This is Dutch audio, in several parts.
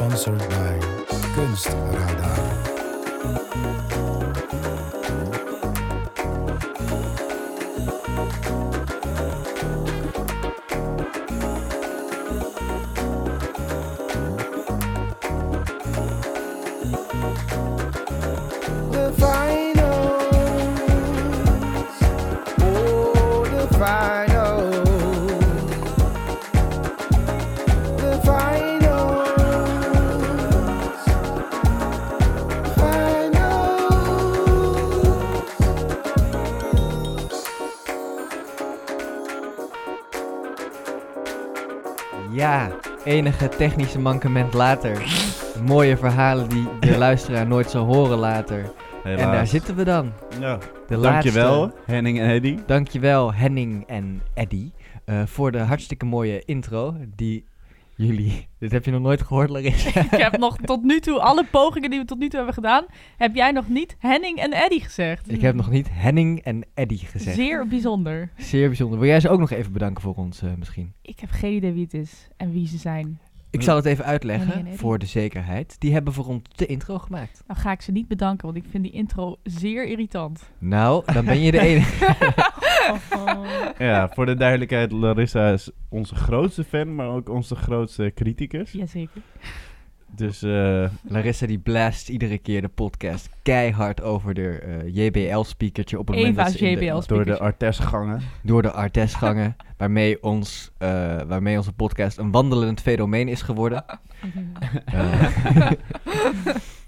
Sponsored by Kunstradar. Enige technische mankement later. Mooie verhalen die de luisteraar nooit zal horen later. En daar zitten we dan. Ja. De Dankjewel, laatste. Henning en Eddy. Dankjewel Henning en Eddy eh, voor de hartstikke mooie intro die jullie... Dit heb je nog nooit gehoord, Larissa? Ik heb nog tot nu toe, alle pogingen die we tot nu toe hebben gedaan, heb jij nog niet Henning en Eddy gezegd. Ik heb nog niet Henning en Eddy gezegd. Zeer bijzonder. Zeer bijzonder. Wil jij ze ook nog even bedanken voor ons eh, misschien? Ik heb geen idee wie het is en wie ze zijn. Ik zal het even uitleggen voor de zekerheid. Die hebben voor ons de intro gemaakt. Dan ga ik ze niet bedanken, want ik vind die intro zeer irritant. Nou, dan ben je de enige. Ja, voor de duidelijkheid, Larissa is onze grootste fan, maar ook onze grootste criticus. Jazeker. Dus eh, Larissa die blast iedere keer de podcast keihard over de eh, JBL-speakertje op het moment dat ze in de- JBL door de. Artes-gangen. door de Artes-gangen, waarmee, ons, eh, waarmee onze podcast een wandelend fenomeen is geworden.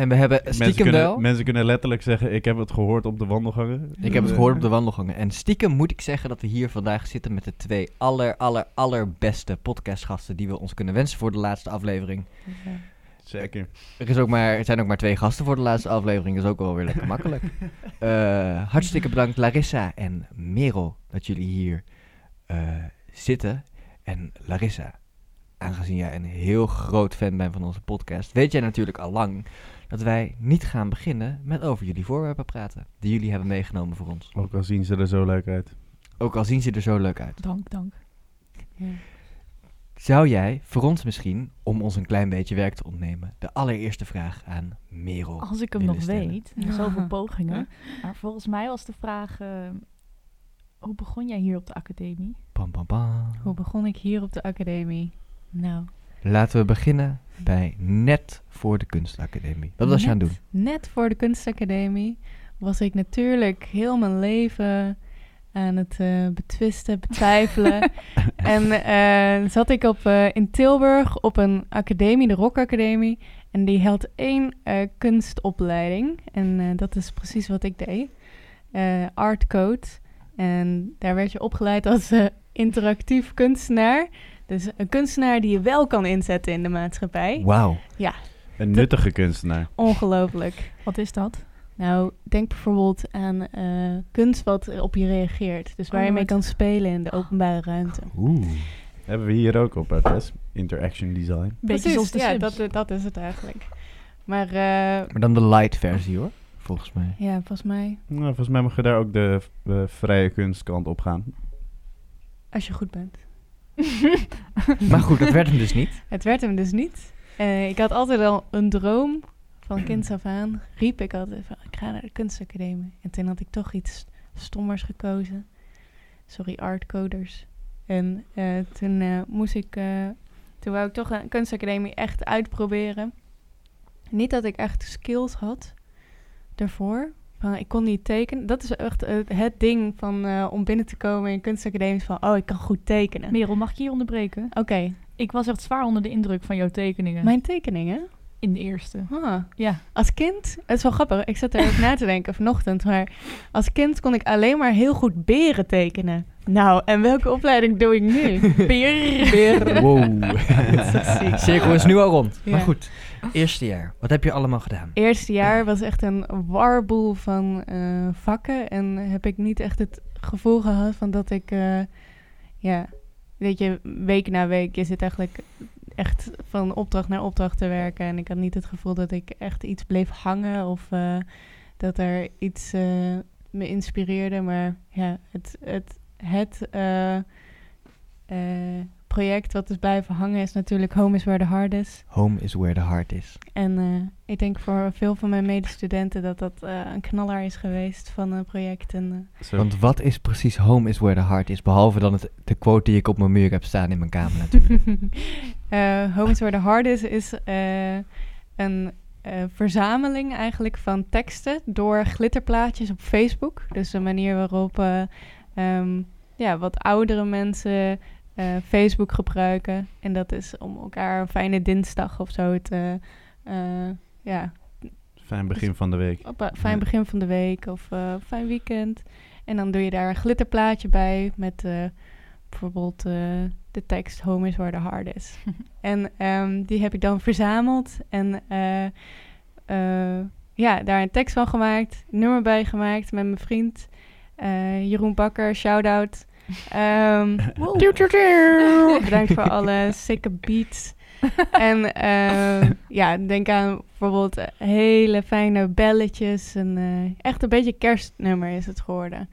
Eh, en we hebben Mensen stiekem wel... kunnen, mensen kunnen letterlijk zeggen, ik heb het gehoord op de wandelgangen. Ik heb het gehoord op de wandelgangen. En stiekem moet ik zeggen dat we hier vandaag zitten met de twee aller, aller, allerbeste podcastgasten die we ons kunnen wensen voor de laatste aflevering. Zeker. Er, is ook maar, er zijn ook maar twee gasten voor de laatste aflevering, dat is ook wel weer lekker makkelijk. Eh, hartstikke bedankt Larissa en Merel dat jullie hier eh, zitten. En Larissa, aangezien jij een heel groot fan bent van onze podcast, weet jij natuurlijk al lang dat wij niet gaan beginnen met over jullie voorwerpen praten, die jullie hebben meegenomen voor ons. Ook al zien ze er zo leuk uit. Ook al zien ze er zo leuk uit. Dank, dank. Zou jij voor ons misschien, om ons een klein beetje werk te ontnemen, de allereerste vraag aan Merel Als ik hem nog stellen? weet, zoveel pogingen. Maar volgens mij was de vraag, eh, hoe begon jij hier op de academie? Pam, pam, pam. Hoe begon ik hier op de academie? Nou, Laten we beginnen bij net voor de kunstacademie. Wat was je aan het doen? net voor de kunstacademie was ik natuurlijk heel mijn leven aan het eh, betwisten, betwijfelen. en eh, zat ik op, eh, in Tilburg op een academie, de Rock Academie. En die had één kunstopleiding. En dat is precies wat ik deed. Art code. En daar werd je opgeleid als interactief kunstenaar. Dus een kunstenaar die je wel kan inzetten in de maatschappij. Wauw. Een nuttige kunstenaar. Ongelooflijk. Wat is dat? Nou, denk bijvoorbeeld aan eh, kunst wat op je reageert. Dus waar Oh, je mee wat- kan spelen in de openbare ruimte. Oeh. Hebben we hier ook op Artes. Interaction design. Beetje Precies, zoals de ja, dat, dat is het eigenlijk. Maar eh, Maar dan de light versie hoor, volgens mij. ja, volgens mij, Nou, volgens mij mag je daar ook de eh, vrije kunstkant op gaan. als je goed bent. Maar goed, dat werd hem dus niet. Het werd hem dus niet. Eh, ik had altijd al een droom van kinds af aan. Riep ik altijd van, ik ga naar de kunstacademie. En toen had ik toch iets stommers gekozen. Sorry, artcoders. En eh, toen eh, moest ik, toen wou ik toch een kunstacademie echt uitproberen. Niet dat ik echt skills had daarvoor. Van, ik kon niet tekenen. Dat is echt het ding van, eh, om binnen te komen in kunstacademie. Van, oh, ik kan goed tekenen. Merel, mag ik je hier onderbreken? Oké, Ik was echt zwaar onder de indruk van jouw tekeningen. mijn tekeningen. In de eerste. Ah. Ja. Als kind, het is wel grappig, ik zat er ook na te denken vanochtend, maar als kind kon ik alleen maar heel goed beren tekenen. Nou, en welke opleiding doe ik nu? Beer. Beren. Wow. Cirkel is nu al rond. Ja. Maar goed, eerste jaar. Wat heb je allemaal gedaan? Eerste jaar was echt een warboel van eh, vakken en heb ik niet echt het gevoel gehad van dat ik, eh, ja, weet je, week na week, je zit eigenlijk echt van opdracht naar opdracht te werken en ik had niet het gevoel dat ik echt iets bleef hangen of eh, dat er iets eh, me inspireerde, maar ja, het, het, het eh, eh, project wat is blijven hangen is natuurlijk Home is Where the Heart is. Home is where the heart is. En eh, ik denk voor veel van mijn medestudenten dat dat eh, een knaller is geweest van een project. En, eh. Want wat is precies home is where the heart is? Behalve dan het, de quote die ik op mijn muur heb staan in mijn kamer natuurlijk. eh, Home is Where the Heart is is eh, een eh, verzameling eigenlijk van teksten door glitterplaatjes op Facebook. Dus een manier waarop eh, ehm, ja, wat oudere mensen eh, Facebook gebruiken. En dat is om elkaar een fijne dinsdag of zo te... eh, ja, Fijn begin van de week. op een fijn begin van de week of eh, fijn weekend. En dan doe je daar een glitterplaatje bij met eh, bijvoorbeeld eh, de tekst Home is where the heart is. en ehm, die heb ik dan verzameld en eh, eh, ja, daar een tekst van gemaakt, nummer bij gemaakt met mijn vriend eh, Jeroen Bakker, shout-out. Ehm, bedankt voor alle sikke beats. en eh, ja, denk aan bijvoorbeeld eh, hele fijne belletjes. En eh, echt een beetje kerstnummer is het geworden.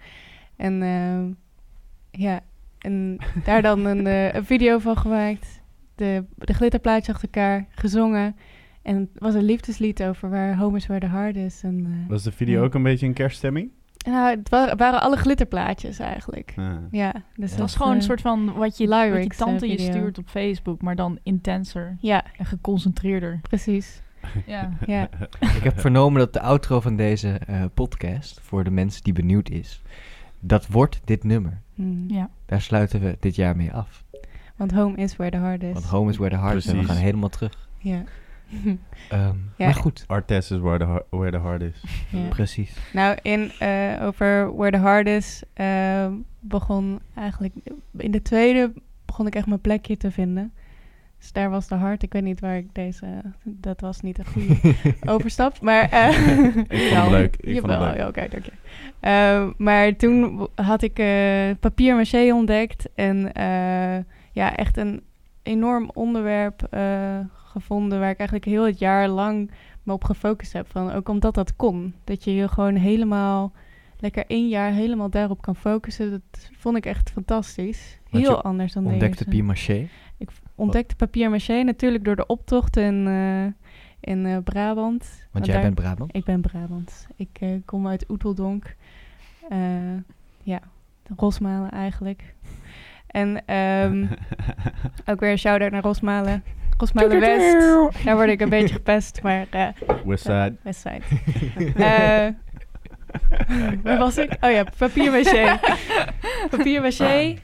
En eh, ja, en daar dan een, eh, een video van gemaakt. De, de glitterplaatjes achter elkaar, gezongen. En het was een liefdeslied over waar Home is Where the Heart is. En, eh, Was de video Ja. ook een beetje een kerststemming? Nou, het wa- waren alle glitterplaatjes eigenlijk. Ja, dus Ja. Dat was gewoon een soort van wat je, wat je lyrics, tante eh, je stuurt op Facebook, maar dan intenser Ja, en geconcentreerder. precies. Ja. Ja. ik heb vernomen dat de outro van deze eh, podcast, voor de mensen die benieuwd is, dat wordt dit nummer. Hmm. ja. Daar sluiten we dit jaar mee af. Want home is where the heart is. Want home is where the heart is en we Precies. gaan helemaal terug. Ja. Ehm, Ja. Maar goed, Artes is where the, where the heart is. ja. precies. Nou, in, eh, over Where the Heart is eh, begon eigenlijk... In de tweede begon ik echt mijn plekje te vinden. Dus daar was de hart. Ik weet niet waar ik deze... Dat was niet een goede overstap, maar... eh, Ik vond hem leuk. Ik vond leuk. ja, oké, dank je. Eh, maar toen had ik eh papier maché ontdekt. En eh, ja, echt een enorm onderwerp eh, gevonden... waar ik eigenlijk heel het jaar lang me op gefocust heb. Van, ook omdat dat kon. Dat je je gewoon helemaal... lekker één jaar helemaal daarop kan focussen. Dat vond ik echt fantastisch. Want Heel anders dan Ontdekte deze. Pimaché. Ik ontdekte papier maché natuurlijk door de optocht in, eh, in eh, Brabant. Want jij daar- bent Brabant. ik ben Brabant. Ik eh, kom uit Oeteldonk. Ja, Rosmalen eigenlijk. En ehm, ook weer een shout-out naar Rosmalen. Rosmalen West. Daar word ik een beetje gepest, maar eh Westside. Westside. Eh waar was ik? Oh ja, papier maché. papier maché.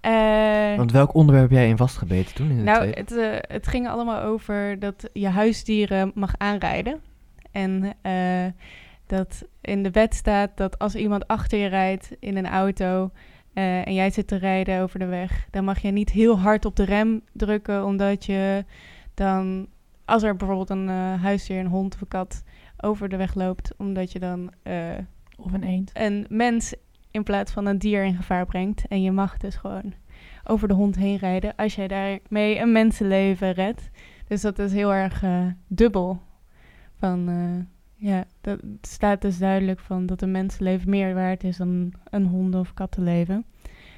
Eh, Want welk onderwerp heb jij in vastgebeten toen in de nou, het, eh, het ging allemaal over dat je huisdieren mag aanrijden. En eh, dat in de wet staat dat als iemand achter je rijdt in een auto eh, en jij zit te rijden over de weg, dan mag je niet heel hard op de rem drukken, omdat je dan, als er bijvoorbeeld een eh, huisdier, een hond of een kat over de weg loopt, omdat je dan eh, Of een eend. een mens in plaats van een dier in gevaar brengt. En je mag dus gewoon over de hond heen rijden als jij daarmee een mensenleven redt. Dus dat is heel erg dubbel. Van, ja, dat staat dus duidelijk van dat een mensenleven meer waard is dan een honden- of kattenleven.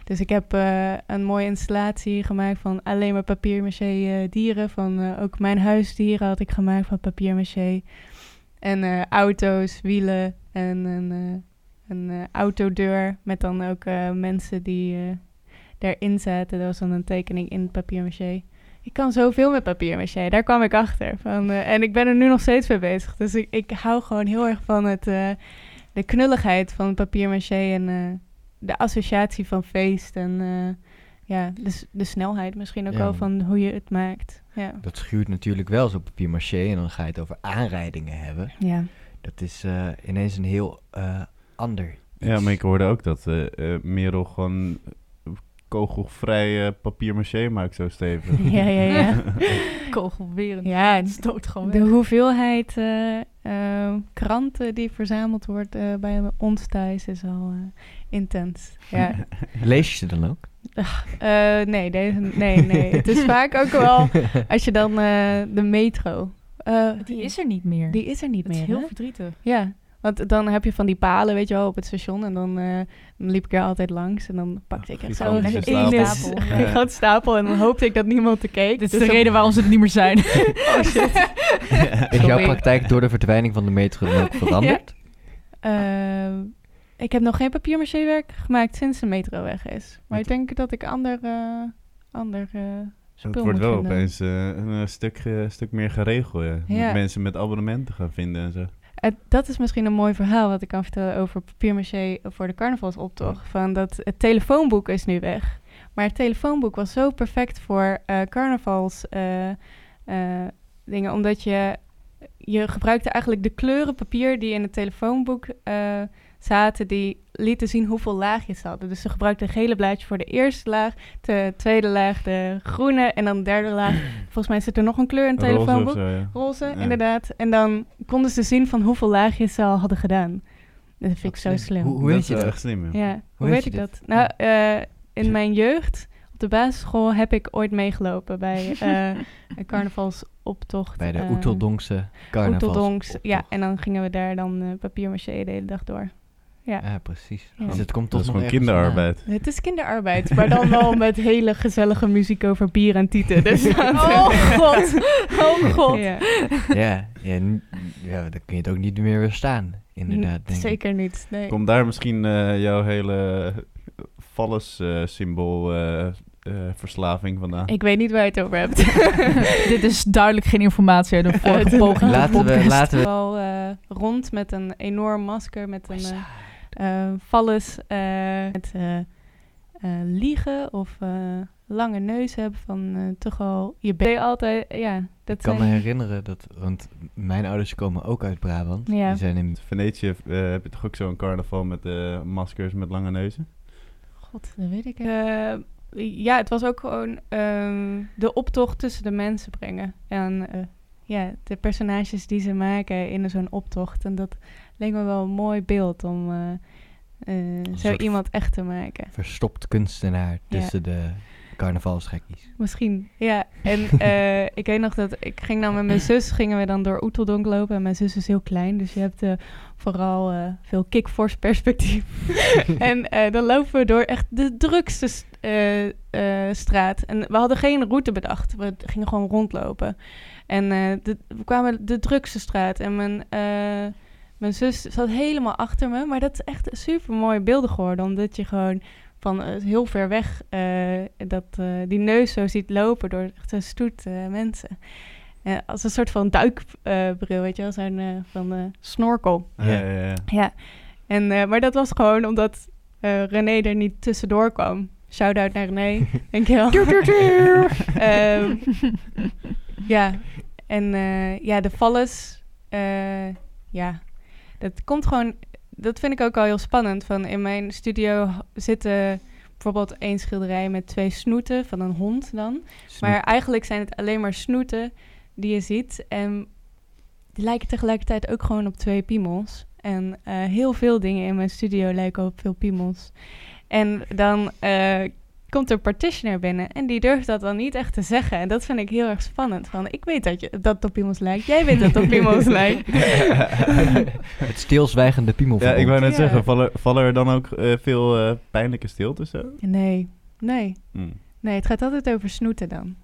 Dus ik heb eh, een mooie installatie gemaakt van alleen maar papier-maché eh, dieren. Van eh, ook mijn huisdieren had ik gemaakt van papier-maché. En auto's, wielen en een, een autodeur met dan ook mensen die daarin zaten. Dat was dan een tekening in papier-maché. Ik kan zoveel met papier-maché, daar kwam ik achter. Van, eh, en ik ben er nu nog steeds mee bezig. Dus ik, ik hou gewoon heel erg van het, eh, de knulligheid van papier-maché en eh, de associatie van feest. En eh, ja, de, de snelheid misschien ook Ja. wel van hoe je het maakt. Ja. Dat schuurt natuurlijk wel zo papier maché en dan ga je het over aanrijdingen hebben. ja. Dat is eh, ineens een heel eh, ander Ja, maar ik hoorde ook dat eh eh, Merel gewoon eh, kogelvrij eh papier maché maakt zo stevig. Ja, ja, ja. Kogelwerend. Ja, Het stoot gewoon De hoeveelheid eh, eh, kranten die verzameld wordt eh, bij ons thuis is al eh, intens. Ja. Lees je ze dan ook? Eh, nee, deze, nee, nee. Het is vaak ook wel als je dan eh, de metro. eh, Die is er niet meer. die is er niet is meer. heel hè? verdrietig. Ja, Want dan heb je van die palen, weet je wel, op het station. En dan, eh, dan liep ik er altijd langs. En dan pakte ik echt zo'n ene stapel. Ja. grote stapel. En dan hoopte ik dat niemand er keek. Dit is Dus de dan- reden waarom ze er niet meer zijn. Oh shit. Is jouw praktijk door de verdwijning van de metro ook veranderd? Eh, ik heb nog geen papier werk gemaakt sinds de metro weg is. Maar ik denk dat ik ander, ander eh, spul Het wordt moet wel vinden. opeens eh, een stuk, stuk meer geregeld. Ja. Mensen met abonnementen gaan vinden en zo. Dat is misschien een mooi verhaal wat ik kan vertellen over papier voor de carnavalsoptocht. Van dat het telefoonboek is nu weg. Maar het telefoonboek was zo perfect voor eh carnavals eh, eh, dingen. Omdat je, je gebruikte eigenlijk de kleuren papier die in het telefoonboek zaten. Die lieten zien hoeveel laagjes ze hadden. Dus ze gebruikten een gele blaadje voor de eerste laag. De tweede laag de groene. En dan de derde laag. Volgens mij zit er nog een kleur in het Roze of telefoonboek. zo, ja. Roze, Ja. inderdaad. En dan konden ze zien van hoeveel laagjes ze al hadden gedaan. Dat vind ik zo slim. slim. Hoe- weet je dat? echt slim, ja. ja, hoe, weet ik dit? dat? Nou, eh, in mijn jeugd op de basisschool heb ik ooit meegelopen bij eh, een carnavalsoptocht. Bij de eh, Oeteldonkse carnavals. Oeteldonks. Ja, en dan gingen we daar dan eh papier maché de hele dag door. Ja. Ja, precies. Ja. Dus het komt Dat toch is nog gewoon kinderarbeid. Het is kinderarbeid, maar dan wel met hele gezellige muziek over bier en tieten. Dus Oh god. Oh god. Ja. Ja, ja, dan kun je het ook niet meer weerstaan. Inderdaad, denk ik. Zeker niet. Nee. Komt daar misschien eh, jouw hele vallus-symbool eh, verslaving vandaan? Ik weet niet waar je het over hebt. Dit is duidelijk geen informatie uit de vorige poging tot Laten we, laten we... Wel eh, rond met een enorm masker, met een eh eh, vallus, eh, met eh, eh, liegen of eh, lange neus hebben van eh, toch al je bent altijd, ja, dat Ik kan me herinneren dat, want mijn ouders komen ook uit Brabant. Ja. Die zijn in Venetië eh, heb je toch ook zo'n carnaval met eh, maskers met lange neuzen? God, dat weet ik. Eh, ja, het was ook gewoon ehm, de optocht tussen de mensen brengen. En eh, ja, de personages die ze maken in zo'n optocht. En dat leek me wel een mooi beeld om eh, eh, zo iemand echt te maken. verstopt kunstenaar Ja. tussen de carnavalsgekkies. Misschien, ja. En eh, ik weet nog dat ik ging dan met mijn zus, gingen we dan door Oeteldonk lopen. En mijn zus is heel klein, dus je hebt eh, vooral eh, veel kickforce perspectief. en dan lopen we door echt de drukste straat. En we hadden geen route bedacht, we gingen gewoon rondlopen. En de, we kwamen de drukste straat en mijn... mijn zus zat helemaal achter me, maar dat is echt super mooie beelden geworden. Omdat je gewoon van eh, heel ver weg eh, dat, eh, die neus zo ziet lopen door echt een stoet eh, mensen. Eh, als een soort van duikbril, weet je wel, zo'n eh, van eh, snorkel. Ja. Ja, ja, ja. Ja, en, eh, maar dat was gewoon omdat eh, René er niet tussendoor kwam. Shout-out naar René, dankjewel. Ehm, ja, en eh, ja, de vallus, eh, ja, dat komt gewoon, dat vind ik ook al heel spannend. Van in mijn studio zitten bijvoorbeeld één schilderij met twee snoeten van een hond dan. Maar eigenlijk zijn het alleen maar snoeten die je ziet. En die lijken tegelijkertijd ook gewoon op twee piemels. En eh, heel veel dingen in mijn studio lijken op veel piemels. En dan eh, komt er een partitioner binnen en die durft dat dan niet echt te zeggen. En dat vind ik heel erg spannend. Van, ik weet dat, je, dat het op piemels lijkt. Jij weet dat het op piemels lijkt. het stilzwijgende piemel. Ja, ik wou net Ja. zeggen, vallen, vallen er dan ook eh, veel eh, pijnlijke stiltes zo? Nee, nee. Hm. Nee, het gaat altijd over snoeten dan.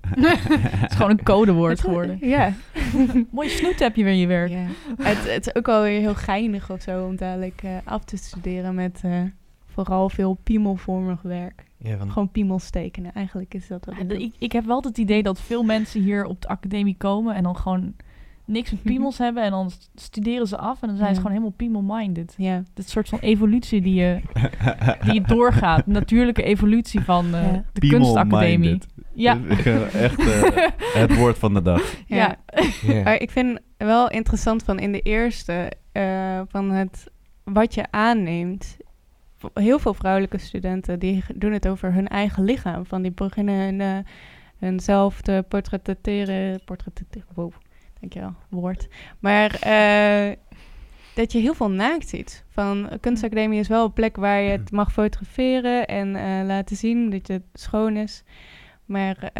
Het is gewoon een codewoord geworden. Ja. Mooi snoet heb je weer in je werk. Ja. het, het is ook wel weer heel geinig of zo om dadelijk eh, af te studeren met eh, vooral veel piemelvormig werk. Ja, van, Gewoon piemels tekenen. Eigenlijk is dat wat Ja, ik ik, ik heb wel het idee dat veel mensen hier op de academie komen en dan gewoon niks met piemels hebben en dan st- studeren ze af en dan zijn ze gewoon helemaal piemel-minded. Ja. Dit soort van evolutie die je, die je doorgaat. Natuurlijke evolutie van eh, Ja. de kunstacademie. People-minded. Ja. Echt eh, het woord van de dag. Ja. ja. Maar ik vind wel interessant van in de eerste, eh, van het wat je aanneemt. Heel veel vrouwelijke studenten die doen het over hun eigen lichaam. Van die beginnen hun, eh, hunzelf te portretteren. Portretteren, wow, dankjewel, woord. Maar eh, dat je heel veel naakt ziet. Van kunstacademie is wel een plek waar je het mag fotograferen en eh, laten zien dat het schoon is. Maar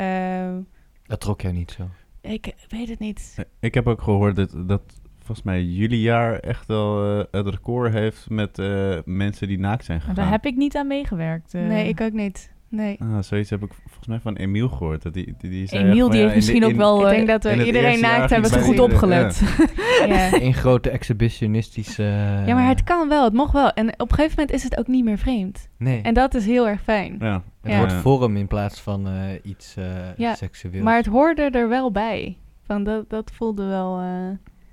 Dat trok jou niet zo. ik weet het niet. Ik heb ook gehoord dat, dat volgens mij jullie jaar echt wel eh, het record heeft met eh, mensen die naakt zijn gegaan. daar heb ik niet aan meegewerkt. eh. Nee, ik ook niet. Nee. Ah, zoiets heb ik volgens mij van Emiel gehoord. Dat die, die, die zei Emiel die ja, heeft misschien de- ook wel ik denk dat we iedereen naakt hebben goed iedereen- opgelet. Ja. een grote exhibitionistische... ja, maar het kan wel. Het mocht wel. En op een gegeven moment is het ook niet meer vreemd. Nee, En dat is heel erg fijn. Ja. het ja. wordt vorm in plaats van eh, iets eh Ja, seksueels. Maar het hoorde er wel bij. Van dat, dat voelde wel...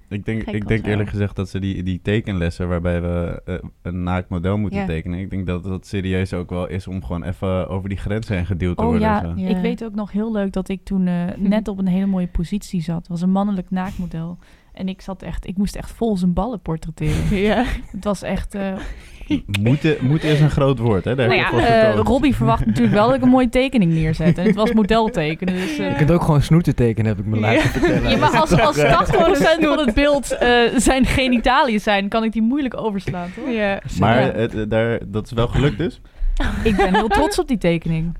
Ik denk, ik denk zo. eerlijk gezegd dat ze die, die tekenlessen waarbij we eh, een naakt model moeten Ja. tekenen. Ik denk dat dat serieus ook wel is om gewoon even over die grens heen geduwd te Oh worden. ja, zo. Ja. ik weet ook nog heel leuk dat ik toen eh, net op een hele mooie positie zat. Het was een mannelijk naaktmodel. En ik zat echt, ik moest echt vol zijn ballen portretteren. ja. Het was echt... eh Moeten, moeten is een groot woord, hè? Daar nou ja, eh. Robbie verwacht natuurlijk wel dat ik een mooie tekening neerzet. En het was modeltekenen. Dus, eh, Je kunt ook gewoon snoeten tekenen, heb ik me laten vertellen. Ja, maar als, als 80% van het beeld eh, zijn genitaliën zijn, kan ik die moeilijk overslaan, toch? ja. Maar het, eh, daar, dat is wel gelukt dus. Ik ben heel trots op die tekening.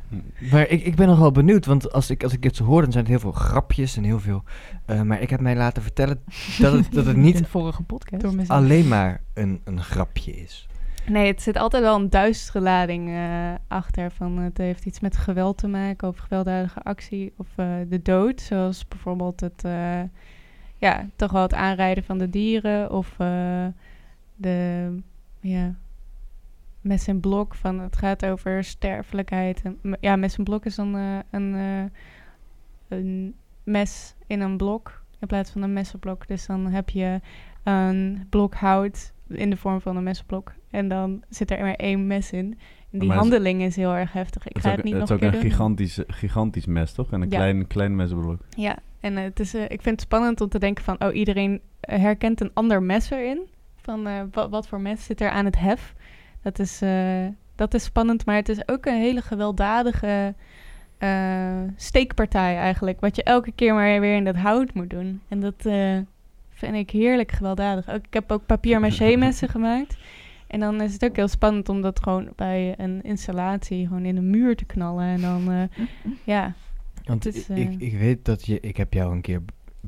Maar ik, ik ben nog wel benieuwd, want als ik, als ik dit zo hoor, dan zijn het heel veel grapjes en heel veel... eh, maar ik heb mij laten vertellen dat het, dat het In niet de vorige podcast. Alleen maar een, een grapje is. Nee, het zit altijd wel een duistere lading eh, achter. Van, het heeft iets met geweld te maken of gewelddadige actie of eh, de dood. Zoals bijvoorbeeld het, eh, ja, toch wel het aanrijden van de dieren of eh, de, ja, mes en blok. Van, het gaat over sterfelijkheid. Ja, mes en blok is dan eh, een, eh, een mes in een blok in plaats van een messenblok. Dus dan heb je een blok hout in de vorm van een messenblok. En dan zit er maar één mes in. En die het is- handeling is heel erg heftig. Ik Het ga is het ook, niet het nog is een ook keer een doen. gigantisch, gigantisch mes, toch? En een Ja. klein, klein mesblok. Ja, en eh, het is, eh, ik vind het spannend om te denken van... oh, iedereen eh, herkent een ander mes erin. Van eh, wat, wat voor mes zit er aan het hef. Dat is, eh, dat is spannend, maar het is ook een hele gewelddadige eh, steekpartij eigenlijk. Wat je elke keer maar weer in dat hout moet doen. En dat eh, vind ik heerlijk gewelddadig. Ook, ik heb ook papier-maché messen gemaakt. En dan is het ook heel spannend om dat gewoon bij een installatie gewoon in een muur te knallen. En dan, eh, ja, Want ik, eh, ik weet dat je... Ik heb jou een keer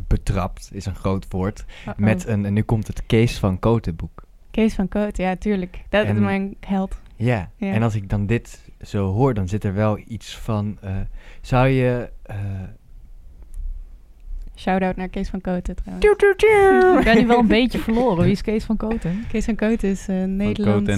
betrapt, is een groot woord. uh-oh. Met een... En nu komt het Kees van Koten boek. Kees van Koot, ja, tuurlijk. Dat En- is mijn held. Ja. Ja. en als ik dan dit zo hoor, dan zit er wel iets van... eh, zou je... Shout-out naar Kees van Koten trouwens. Ik ben nu wel een beetje verloren. Wie is Kees van Koten? Kees van Koten is uh, Nederlands... Eh,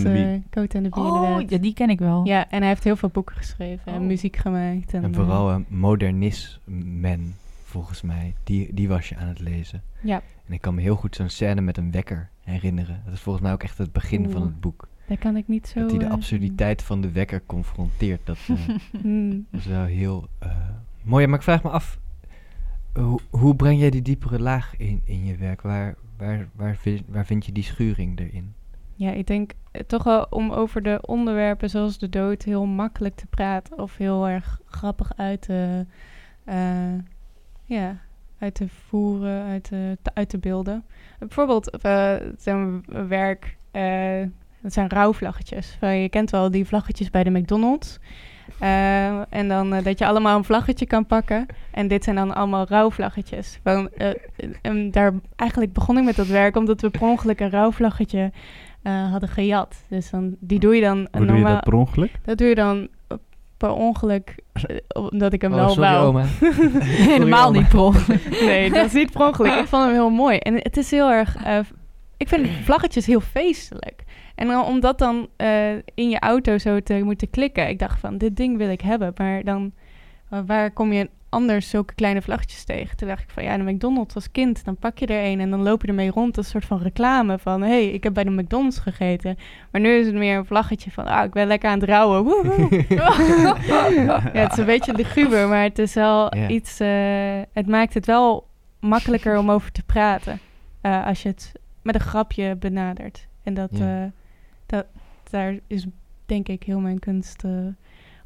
Coat and the Bee, Oh, ja, die ken ik wel. Ja, en hij heeft heel veel boeken geschreven en Oh. muziek gemaakt. En, en eh, vooral een modernismen, volgens mij. Die, die was je aan het lezen. ja, En ik kan me heel goed zo'n scène met een wekker herinneren. Dat is volgens mij ook echt het begin van het boek. daar kan ik niet zo... dat hij de absurditeit van de wekker confronteert. Dat, hmm. dat is wel heel eh, mooi. Maar ik vraag me af, hoe, breng jij die diepere laag in, in je werk? Waar, waar, waar, vind, waar vind je die schuring erin? Ja, ik denk eh, toch wel om over de onderwerpen zoals de dood heel makkelijk te praten of heel erg grappig uit te, eh, ja, uit te voeren, uit te, uit te beelden. Bijvoorbeeld eh, zo'n werk, dat zijn rouwvlaggetjes. Je kent wel die vlaggetjes bij de McDonald's. Eh, en dan eh, dat je allemaal een vlaggetje kan pakken. En dit zijn dan allemaal rouwvlaggetjes. Van, eh, en daar, eigenlijk begon ik met dat werk omdat we per ongeluk een rouwvlaggetje eh, hadden gejat. Dus dan, die doe je dan Hoe doe je dat per ongeluk? Dat doe je dan per ongeluk, omdat ik hem Oh, wel sorry wou. oma. Helemaal niet pro. Nee, dat is niet per ongeluk. Ik vond hem heel mooi. En het is heel erg... eh, ik vind vlaggetjes heel feestelijk. En dan, om dat dan eh, in je auto zo te moeten klikken... Ik dacht van, dit ding wil ik hebben. Maar dan, waar kom je anders zulke kleine vlaggetjes tegen? Toen dacht ik van, ja, de McDonald's als kind... dan pak je er een en dan loop je ermee rond... als een soort van reclame van... hé, hey, ik heb bij de McDonald's gegeten. Maar nu is het meer een vlaggetje van... ah, ik ben lekker aan het rouwen. Ja, het is een beetje luguber, maar het is wel iets... eh, het maakt het wel makkelijker om over te praten. eh, als je het met een grapje benadert. En dat. Eh, dat daar is denk ik heel mijn kunst eh,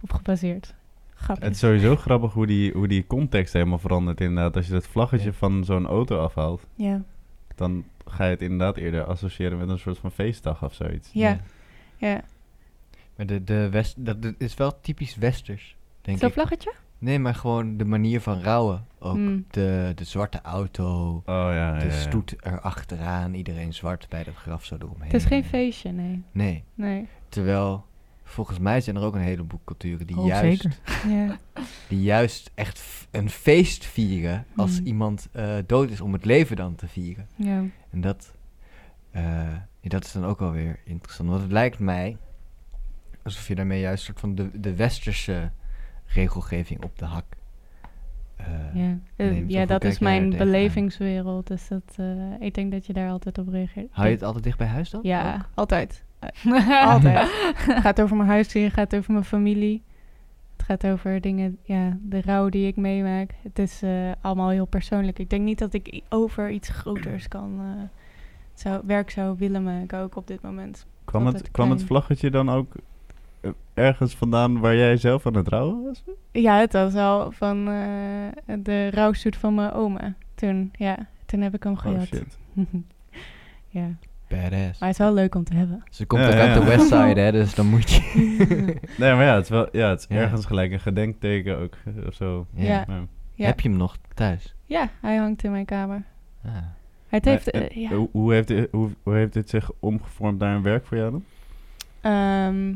op gebaseerd. Grapjes. Het is sowieso grappig hoe die, hoe die context helemaal verandert inderdaad. Als je dat vlaggetje Ja. van zo'n auto afhaalt, Ja, dan ga je het inderdaad eerder associëren met een soort van feestdag of zoiets. ja, ja. Maar de, de West, dat, dat is wel typisch Westers, denk Zo'n ik. Nee, maar gewoon de manier van rouwen. Ook Mm. de, de zwarte auto, Oh ja, de ja. stoet erachteraan, iedereen zwart bij dat graf zo eromheen. Het is geen feestje, nee. Nee, Nee. terwijl volgens mij zijn er ook een heleboel culturen die, Oh, juist, zeker. Die juist echt een feest vieren als Mm. iemand eh, dood is om het leven dan te vieren. ja. En dat, eh, dat is dan ook wel weer interessant. Want het lijkt mij alsof je daarmee juist soort van de, de westerse regelgeving op de hak. eh, Ja, Eh, ja dat is mijn er belevingswereld. Dus dat, eh, ik denk dat je daar altijd op reageert. Hou je het altijd dicht bij huis dan? Ja, ook? altijd. Altijd. het gaat over mijn huisdier, het gaat over mijn familie. Het gaat over dingen, ja, de rouw die ik meemaak. Het is eh, allemaal heel persoonlijk. Ik denk niet dat ik over iets groters kan, eh, zou, werk zou willen maken, ook op dit moment. Kwam, het, kwam het vlaggetje dan ook ergens vandaan waar jij zelf aan het rouwen was? Ja, het was al van eh, de rouwstoet van mijn oma. Toen, ja, toen heb ik hem Oh gehad. shit. ja, Badass. maar het is wel leuk om te hebben. Ze komt Ja, ook ja, uit de. Westside, hè, dus dan moet je... Nee, maar ja, het is, wel, ja, het is Ja. ergens gelijk een gedenkteken ook, eh, of zo. Ja. Ja. Ja. Ja. Heb je hem nog thuis? Ja, hij hangt in mijn kamer. Ah. Het heeft, eh, eh, ja. hoe, hoe, heeft dit, hoe, hoe heeft dit zich omgevormd naar een werk voor jou dan? Ehm,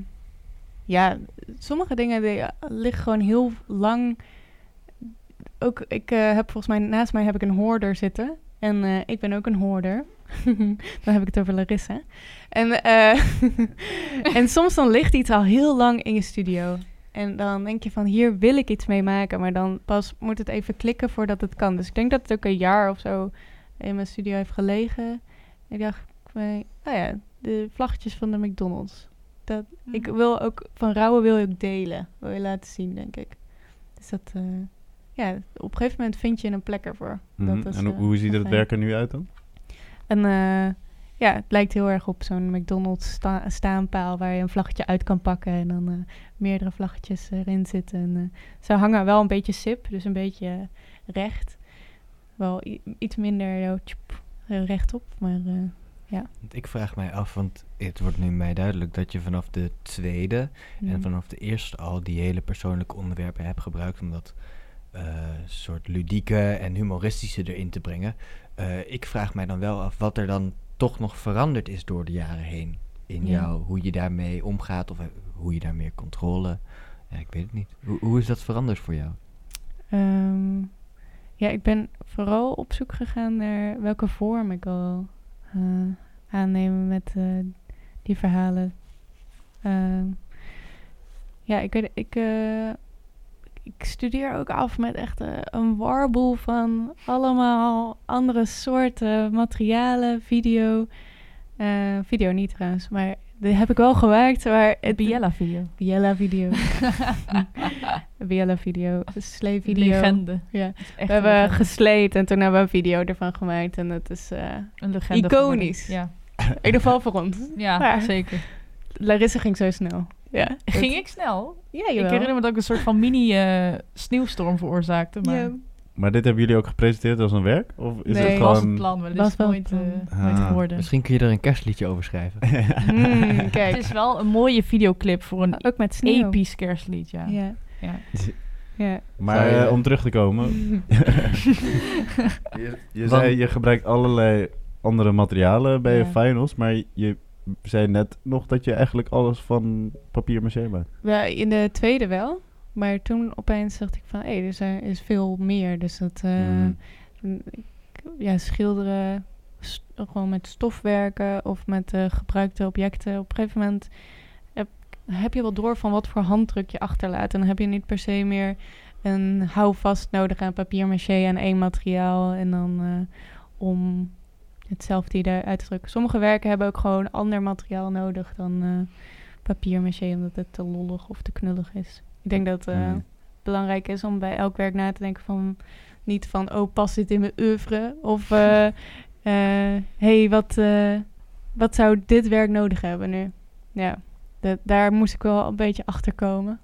ja, sommige dingen die, eh, liggen gewoon heel lang. Ook, ik eh, heb volgens mij naast mij heb ik een hoorder zitten. En eh, ik ben ook een hoorder. dan heb ik het over Larissa. En, en soms dan ligt iets al heel lang in je studio. En dan denk je van hier wil ik iets mee maken. Maar dan pas moet het even klikken voordat het kan. Dus ik denk dat het ook een jaar of zo in mijn studio heeft gelegen. Ik dacht, oh ja, de vlaggetjes van de McDonald's. Dat, ik wil ook van rouwen wil je ook delen. Wil je laten zien, denk ik. Dus dat, eh, ja, op een gegeven moment vind je een plek ervoor. Mhm. Dat is, en hoe, eh, hoe ziet het werk er nu uit dan? En eh, ja, het lijkt heel erg op zo'n McDonald's sta staanpaal waar je een vlaggetje uit kan pakken en dan eh, meerdere vlaggetjes erin zitten. En, ze hangen wel een beetje sip, dus een beetje recht. Wel iets minder rechtop, maar Want Ik vraag mij af, want het wordt nu mij duidelijk dat je vanaf de tweede mm. en vanaf de eerste al die hele persoonlijke onderwerpen hebt gebruikt om dat eh, soort ludieke en humoristische erin te brengen. Eh, ik vraag mij dan wel af wat er dan toch nog veranderd is door de jaren heen in Ja. jou, hoe je daarmee omgaat of eh, hoe je daar meer controle. Ja, ik weet het niet. Hoe, hoe is dat veranderd voor jou? Ehm, ja, ik ben vooral op zoek gegaan naar welke vorm ik eh, aannemen met eh, die verhalen. Ehm, ja, ik ik, eh, ik studeer ook af met echt eh, een warboel van allemaal andere soorten materialen, video. Eh, video niet trouwens, maar die heb ik wel gemaakt. Maar het, Biella video. Biella video. Biella video. Slee video. Legende. Ja. We hebben legende. gesleed en toen hebben we een video ervan gemaakt. En het is eh, een legende iconisch. geworden. in ieder geval voor ons. Ja, Ja. ja zeker. Larissa ging zo snel. Ja. Ging ik snel? Ja, Ik herinner me dat ik een soort van mini eh, sneeuwstorm veroorzaakte. Maar Ja. Maar dit hebben jullie ook gepresenteerd als een werk? Of is Nee. het het was het gewoon... plan, maar Was is wel nooit, het plan. nooit geworden. Misschien kun je er een kerstliedje over schrijven. Mm, kijk. Het is wel een mooie videoclip voor een Ook met sneeuw. episch kerstlied, ja. Ja. Ja. ja. Maar eh, om terug te komen. je je Want- zei, je gebruikt allerlei andere materialen bij je finals. Maar je zei net nog dat je eigenlijk alles van papier maché maakt. Ja, in de tweede wel. Maar toen opeens dacht ik van, hé, hey, dus er is veel meer. Dus dat, eh, Mm. ja, schilderen, gewoon met stof werken of met eh, gebruikte objecten. Op een gegeven moment heb, heb je wel door van wat voor handdruk je achterlaat. En dan heb je niet per se meer een houvast nodig aan papier maché en één materiaal. En dan eh, om hetzelfde idee uit te drukken. Sommige werken hebben ook gewoon ander materiaal nodig dan eh, papier maché, omdat het te lollig of te knullig is. Ik denk dat het Mm. belangrijk is om bij elk werk na te denken van niet van oh past dit in mijn oeuvre of eh, eh, hey wat eh, wat zou dit werk nodig hebben nu? Ja, dat, daar moest ik wel een beetje achter komen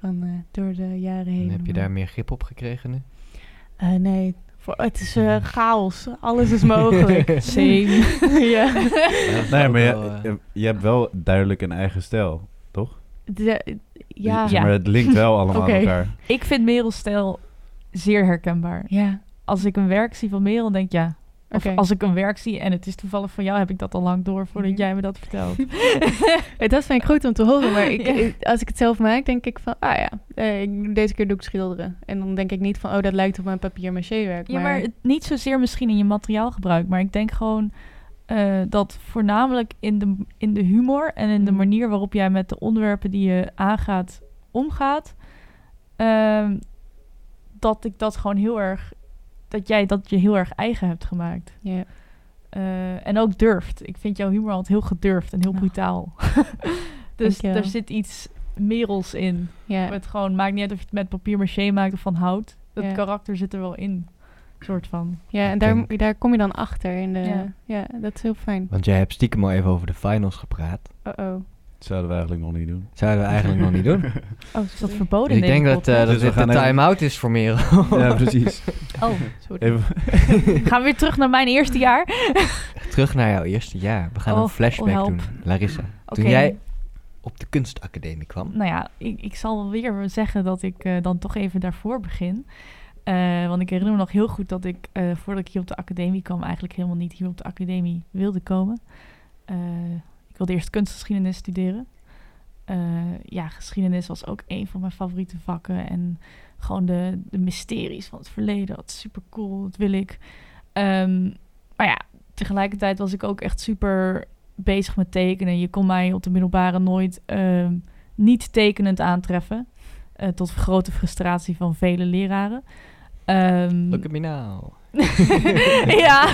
van eh, door de jaren heen. En heb je daar meer grip op gekregen nu? eh, nee, voor, het is eh, chaos. Alles is mogelijk. Same. ja. Nee, maar je, eh, je, je hebt wel duidelijk een eigen stijl? De- ja. Zeg maar, het linkt wel allemaal aan elkaar. Ik vind Merel's stijl zeer herkenbaar. Ja. Als ik een werk zie van Merel, denk ik ja. Of als ik een werk zie en het is toevallig van jou, heb ik dat al lang door voordat jij me dat vertelt. Dat vind ik goed om te horen, maar ik, Ja. als ik het zelf maak, denk ik van, ah ja, eh, deze keer doe ik schilderen. En dan denk ik niet van, oh, dat lijkt op mijn papier-maché-werk. Ja, maar het, niet zozeer misschien in je materiaalgebruik, maar ik denk gewoon eh, dat voornamelijk in de, in de humor en in de Mhm. manier waarop jij met de onderwerpen die je aangaat, omgaat, ehm, dat ik dat gewoon heel erg, dat jij dat je heel erg eigen hebt gemaakt. Ja. Eh, en ook durft. Ik vind jouw humor altijd heel gedurfd en heel Oh. brutaal. dus er zit iets merels in. Ja. Het gewoon maakt niet uit of je het met papier maché maakt of van hout. Dat Ja. karakter zit er wel in. Soort van. ja, en daar, daar kom je dan achter. In de, Ja. ja. dat is heel fijn. Want jij hebt stiekem al even over de finals gepraat. Oh-oh. Dat zouden we eigenlijk nog niet doen. Zouden we eigenlijk nog niet doen. Oh, Is dat verboden Dus ik denk dat, eh, podcast? dat Dus we dit gaan de even- time-out is voor Merel. ja, precies. Oh, sorry. Even, Gaan we weer terug naar mijn eerste jaar? Terug naar jouw eerste jaar. We gaan Oh, een flashback oh, help. doen. Larissa, Oké. toen jij op de kunstacademie kwam. Nou ja, ik, ik zal weer zeggen dat ik eh, dan toch even daarvoor begin. Eh, want ik herinner me nog heel goed dat ik, eh, voordat ik hier op de academie kwam, eigenlijk helemaal niet hier op de academie wilde komen. Eh, ik wilde eerst kunstgeschiedenis studeren. Ja, geschiedenis was ook een van mijn favoriete vakken. En gewoon de, de mysteries van het verleden, dat super cool, dat wil ik. Ehm, maar ja, tegelijkertijd was ik ook echt super bezig met tekenen. Je kon mij op de middelbare nooit ehm, niet tekenend aantreffen. Eh, tot grote frustratie van vele leraren. Ehm, Look at me now. ja.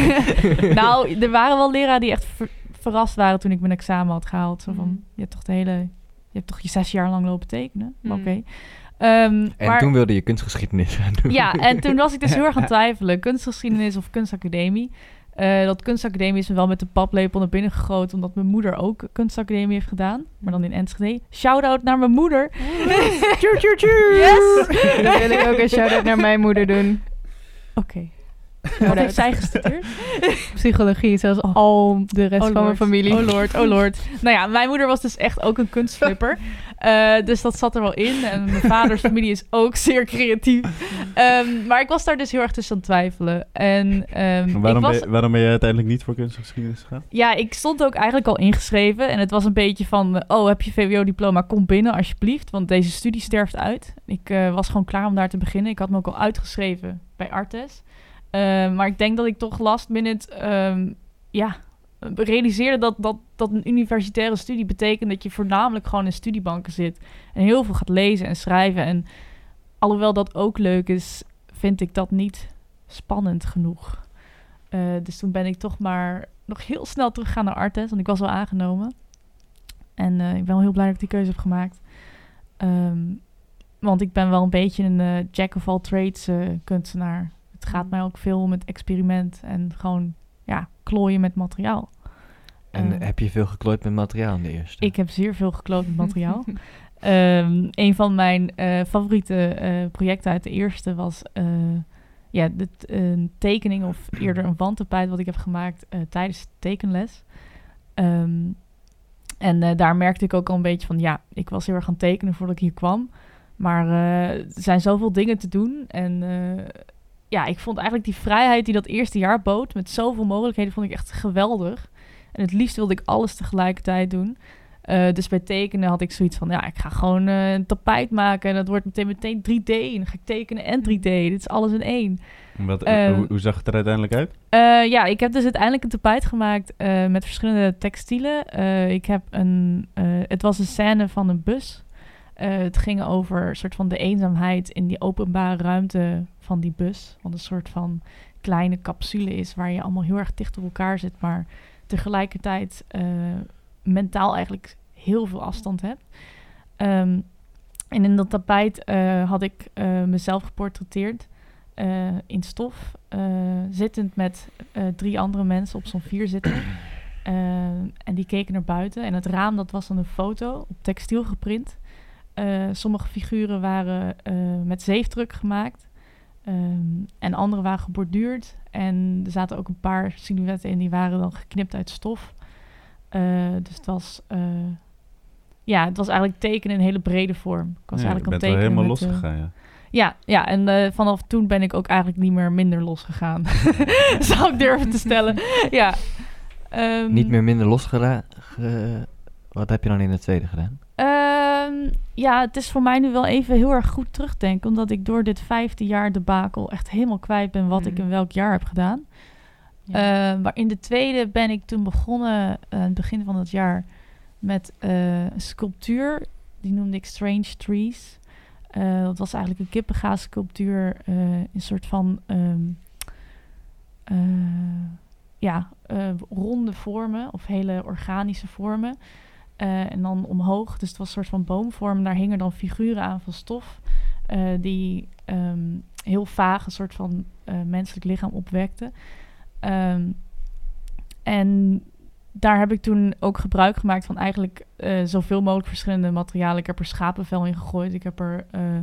nou, er waren wel leraren die echt ver- verrast waren toen ik mijn examen had gehaald. Zo van, Mm. je hebt toch de hele... Je hebt toch je zes jaar lang lopen tekenen? Mm. Oké. Ehm, En maar- toen wilde je kunstgeschiedenis gaan doen. ja, en toen was ik dus heel erg aan het twijfelen. Kunstgeschiedenis of kunstacademie. Eh, dat kunstacademie is me wel met de paplepel naar binnen gegoten... omdat mijn moeder ook kunstacademie heeft gedaan. Maar dan in Enschede. Shout-out naar mijn moeder. Tjoe, tjoe, tjoe. Yes! Dan wil ik ook een shout-out naar mijn moeder doen. Oké. Wat heeft zij gestudeerd? Psychologie, zoals Oh. al de rest Oh van mijn familie. Oh lord, oh lord. nou ja, mijn moeder was dus echt ook een kunstflipper. Eh, dus dat zat er wel in. En mijn vaders familie is ook zeer creatief. Ehm, maar ik was daar dus heel erg tussen aan het twijfelen. En ehm, ik waarom, was, ben je, waarom ben je uiteindelijk niet voor kunstgeschiedenis gegaan? ja, ik stond ook eigenlijk al ingeschreven. En het was een beetje van, oh, heb je VWO-diploma? Kom binnen alsjeblieft, want deze studie sterft uit. Ik eh, was gewoon klaar om daar te beginnen. Ik had me ook al uitgeschreven bij Artes. Eh, maar ik denk dat ik toch last minute, ehm, ja, realiseerde dat, dat, dat een universitaire studie betekent dat je voornamelijk gewoon in studiebanken zit. En heel veel gaat lezen en schrijven. En alhoewel dat ook leuk is, vind ik dat niet spannend genoeg. Eh, dus toen ben ik toch maar nog heel snel teruggegaan naar Artes, want ik was wel aangenomen. En eh, ik ben wel heel blij dat ik die keuze heb gemaakt. Ehm, want ik ben wel een beetje een eh, jack of all trades kunstenaar. Het gaat mij ook veel om het experiment en gewoon ja, klooien met materiaal. En Eh, heb je veel geklooid met materiaal in de eerste? ik heb zeer veel gekloot met materiaal. Ehm, een van mijn eh, favoriete eh, projecten uit de eerste was eh, ja, de t- een tekening of eerder een wandtapijt wat ik heb gemaakt eh, tijdens de tekenles. Ehm, en eh, daar merkte ik ook al een beetje van, ja, ik was heel erg aan het tekenen voordat ik hier kwam. Maar eh, er zijn zoveel dingen te doen. En eh, ja, ik vond eigenlijk die vrijheid die dat eerste jaar bood, met zoveel mogelijkheden, vond ik echt geweldig. En het liefst wilde ik alles tegelijkertijd doen. Eh, dus bij tekenen had ik zoiets van, ja, ik ga gewoon eh, een tapijt maken. En dat wordt meteen meteen 3D. En dan ga ik tekenen en 3D. Dit is alles in één. Wat, Eh, hoe, hoe zag het er uiteindelijk uit? Eh, ja, ik heb dus uiteindelijk een tapijt gemaakt met verschillende textielen. Ik heb een, het was een scène van een bus. Het ging over een soort van de eenzaamheid in die openbare ruimte van die bus. Wat een soort van kleine capsule is waar je allemaal heel erg dicht op elkaar zit, maar tegelijkertijd eh, mentaal eigenlijk heel veel afstand hebt. Ehm, en in dat tapijt eh, had ik eh, mezelf geportretteerd in stof, zittend met drie andere mensen op zo'n vierzitter. Eh, en die keken naar buiten. En het raam, dat was dan een foto op textiel geprint. Sommige figuren waren met zeefdruk gemaakt. Ehm, en andere waren geborduurd. En er zaten ook een paar silhouetten in die waren dan geknipt uit stof. Eh, dus het was eh, ja, het was eigenlijk tekenen in een hele brede vorm. Ik was Ja, eigenlijk aan wel tekenen helemaal met, eh, losgegaan, ja. ja, ja, en eh, vanaf toen ben ik ook eigenlijk niet meer minder losgegaan. Zou ik durven te stellen. ja. Ehm, Niet meer minder losgedaan. ge- Wat heb je dan in de tweede gedaan? Ehm, ja, het is voor mij nu wel even heel erg goed terugdenken. Omdat ik door dit vijfde jaar debakel echt helemaal kwijt ben wat ik Mhm. in welk jaar heb gedaan. Ja. Eh, maar in de tweede ben ik toen begonnen, eh, aan het begin van het jaar, met eh, een sculptuur. Die noemde ik Strange Trees. Eh, dat was eigenlijk een kippengaas-sculptuur eh, in een soort van ehm, eh, ja, eh, ronde vormen of hele organische vormen. Eh, en dan omhoog, dus het was een soort van boomvorm. Daar hingen dan figuren aan van stof eh, die ehm, heel vaag een soort van eh, menselijk lichaam opwekten. Ehm, en daar heb ik toen ook gebruik gemaakt van eigenlijk eh, zoveel mogelijk verschillende materialen. Ik heb er schapenvel in gegooid. Ik heb er eh,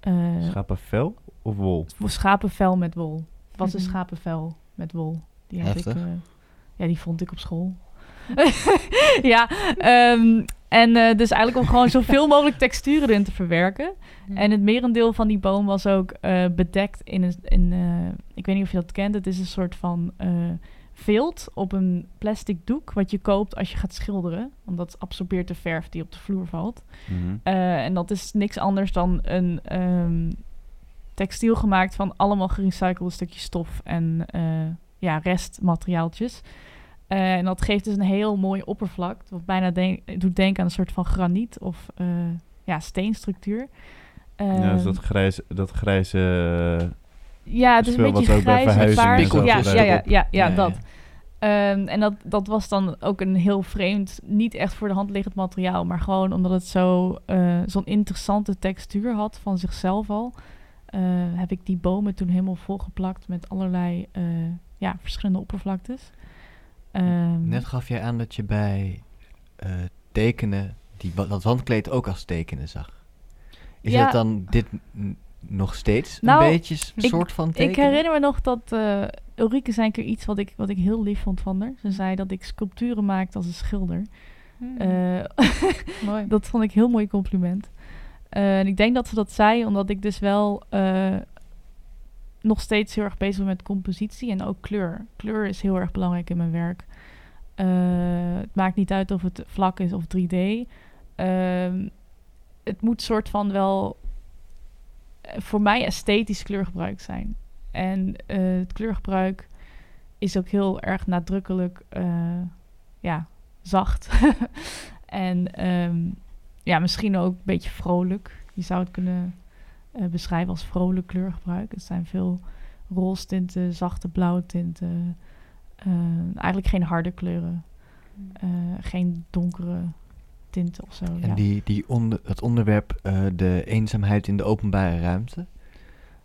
eh, Schapenvel of wol? schapenvel met wol. Het was een Mhm. schapenvel met wol. Die heb ik, eh, ja, die vond ik op school. ja, ehm, en eh, dus eigenlijk om gewoon zoveel mogelijk texturen erin te verwerken. En het merendeel van die boom was ook eh, bedekt in een. In, eh, ik weet niet of je dat kent. Het is een soort van eh vilt op een plastic doek. wat je koopt als je gaat schilderen. Want dat absorbeert de verf die op de vloer valt. Mhm. Eh, en dat is niks anders dan een ehm, textiel gemaakt van allemaal gerecyclede stukjes stof en eh, ja, restmateriaaltjes. Eh, en dat geeft dus een heel mooi oppervlak. Wat bijna denk- doet denken aan een soort van graniet of eh, ja, steenstructuur. ja, dus Ehm, dat grijze, dat grijze ja, het is een beetje grijs paars. Ja, ja, ja, ja, ja, Ja, dat. Ehm, en dat, dat was dan ook een heel vreemd, niet echt voor de hand liggend materiaal, maar gewoon omdat het zo, eh, zo'n interessante textuur had van zichzelf al, eh, heb ik die bomen toen helemaal volgeplakt met allerlei eh, ja, verschillende oppervlaktes. Ehm, Net gaf jij aan dat je bij eh, tekenen die, dat wandkleed ook als tekenen zag. Is Ja. het dan dit nog steeds Nou, een beetje s- ik- soort van Ik tekenen? herinner me nog dat eh Ulrike zei een keer iets wat ik, wat ik heel lief vond van haar. Ze zei dat ik sculpturen maakte als een schilder. Hmm. Eh, Mooi. Dat vond ik een heel mooi compliment. Eh, en ik denk dat ze dat zei omdat ik dus wel eh, nog steeds heel erg bezig met compositie en ook kleur. Kleur is heel erg belangrijk in mijn werk. Eh, het maakt niet uit of het vlak is of 3D. Ehm, het moet soort van wel eh, voor mij esthetisch kleurgebruik zijn. En eh, het kleurgebruik is ook heel erg nadrukkelijk, ja, zacht. en ehm, ja, misschien ook een beetje vrolijk. Je zou het kunnen eh, beschrijven als vrolijk kleurgebruik. Het zijn veel roze tinten, zachte blauwe tinten. eh, eigenlijk geen harde kleuren. eh, geen donkere tinten of zo. En ja. die, die onder, het onderwerp, eh, de eenzaamheid in de openbare ruimte,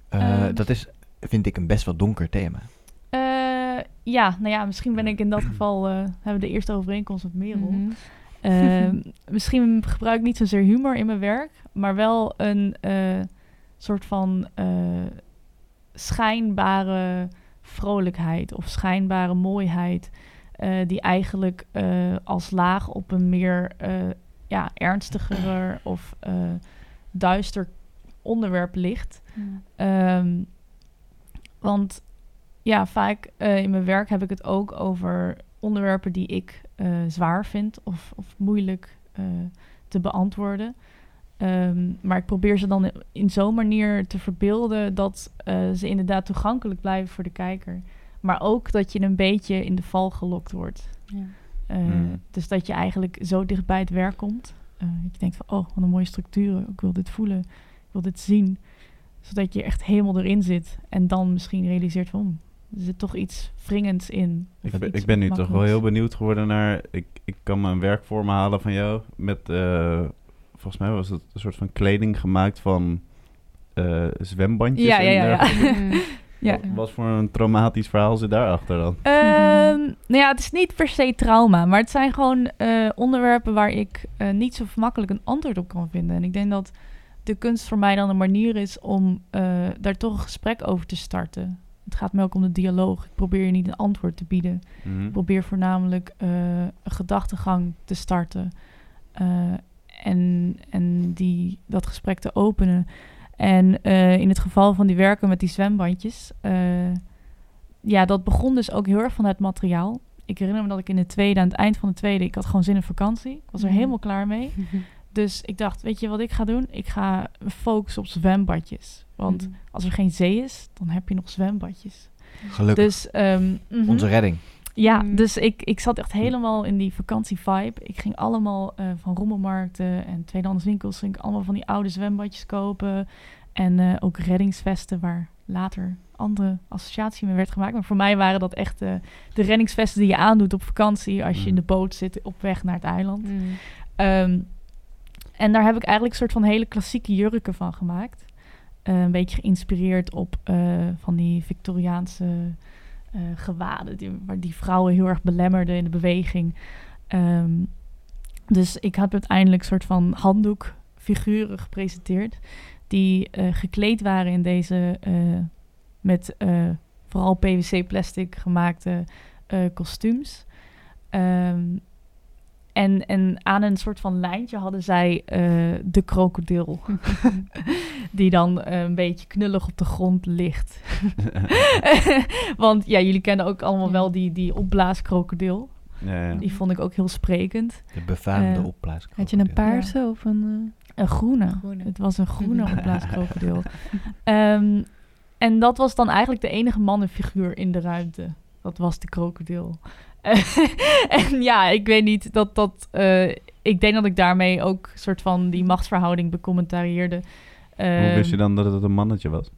eh, Ehm. dat is, vind ik, een best wel donker thema. Eh, ja, nou ja, misschien ben ik in dat geval... eh, hebben we de eerste overeenkomst met Merel. Ehm, misschien gebruik ik niet zozeer humor in mijn werk, maar wel een eh, soort van eh, schijnbare vrolijkheid of schijnbare mooiheid, eh, die eigenlijk eh, als laag op een meer ja, ernstiger of duister onderwerp ligt. Ehm, want ja, vaak in mijn werk heb ik het ook over onderwerpen die ik zwaar vind of, of moeilijk te beantwoorden. Ehm, maar ik probeer ze dan in zo'n manier te verbeelden dat eh, ze inderdaad toegankelijk blijven voor de kijker. Maar ook dat je een beetje in de val gelokt wordt. Ja. Eh, Mm. Dus dat je eigenlijk zo dicht bij het werk komt. Eh, dat je denkt van, oh, wat een mooie structuren. Ik wil dit voelen. Ik wil dit zien. Zodat je echt helemaal erin zit. En dan misschien realiseert van, hmm, er zit toch iets wringends in. Ik ben, iets ik ben nu toch wel heel benieuwd geworden naar... Ik, ik kan me een werk voor me halen van jou. Met, eh, volgens mij was het een soort van kleding gemaakt van eh, zwembandjes. Ja, ja, en ja, ja. dergelijke. Mm. Ja. Wat, wat voor een traumatisch verhaal zit daarachter dan? Ehm, nou ja, het is niet per se trauma, maar het zijn gewoon eh, onderwerpen waar ik eh, niet zo makkelijk een antwoord op kan vinden. En ik denk dat de kunst voor mij dan een manier is om eh, daar toch een gesprek over te starten. Het gaat me ook om de dialoog. Ik probeer je niet een antwoord te bieden. Mhm. Ik probeer voornamelijk eh, een gedachtegang te starten. En, en die, dat gesprek te openen. En eh, in het geval van die werken met die zwembandjes, eh, ja, dat begon dus ook heel erg van het materiaal. Ik herinner me dat ik in de tweede, aan het eind van de tweede, ik had gewoon zin in vakantie. Ik was er Mhm. helemaal klaar mee. Dus ik dacht, weet je wat ik ga doen? Ik ga focussen op zwembadjes. Want Mhm. als er geen zee is, dan heb je nog zwembadjes. Gelukkig. Dus ehm, mhm. Onze redding. Ja, Mm. dus ik, ik zat echt helemaal in die vakantievibe. Ik ging allemaal eh, van rommelmarkten en tweedehands winkels... ging ik allemaal van die oude zwembadjes kopen. En eh, ook reddingsvesten waar later andere associatie mee werd gemaakt. Maar voor mij waren dat echt eh, de reddingsvesten die je aandoet op vakantie... als je in de boot zit op weg naar het eiland. Mm. Ehm, en daar heb ik eigenlijk een soort van hele klassieke jurken van gemaakt. Een beetje geïnspireerd op eh, van die Victoriaanse eh, gewaden, die, waar die vrouwen heel erg belemmerden in de beweging. Ehm, dus ik heb uiteindelijk een soort van handdoekfiguren gepresenteerd, die eh, gekleed waren in deze eh, met vooral PVC-plastic gemaakte kostuums. Ehm, en, en aan een soort van lijntje hadden zij eh, de krokodil. die dan eh, een beetje knullig op de grond ligt. Want ja, jullie kennen ook allemaal Ja. wel die, die opblaaskrokodil. ja, ja. Die vond ik ook heel sprekend. De befaamde Eh, opblaas. Had je een paarse of een... Een groene. groene? Het was een groene opblaaskrokodil. Ehm, en dat was dan eigenlijk de enige mannenfiguur in de ruimte. Dat was de krokodil. en ja, ik weet niet dat dat. eh, ik denk dat ik daarmee ook soort van die machtsverhouding becommentarieerde. Hoe Ehm, wist je dan dat het een mannetje was?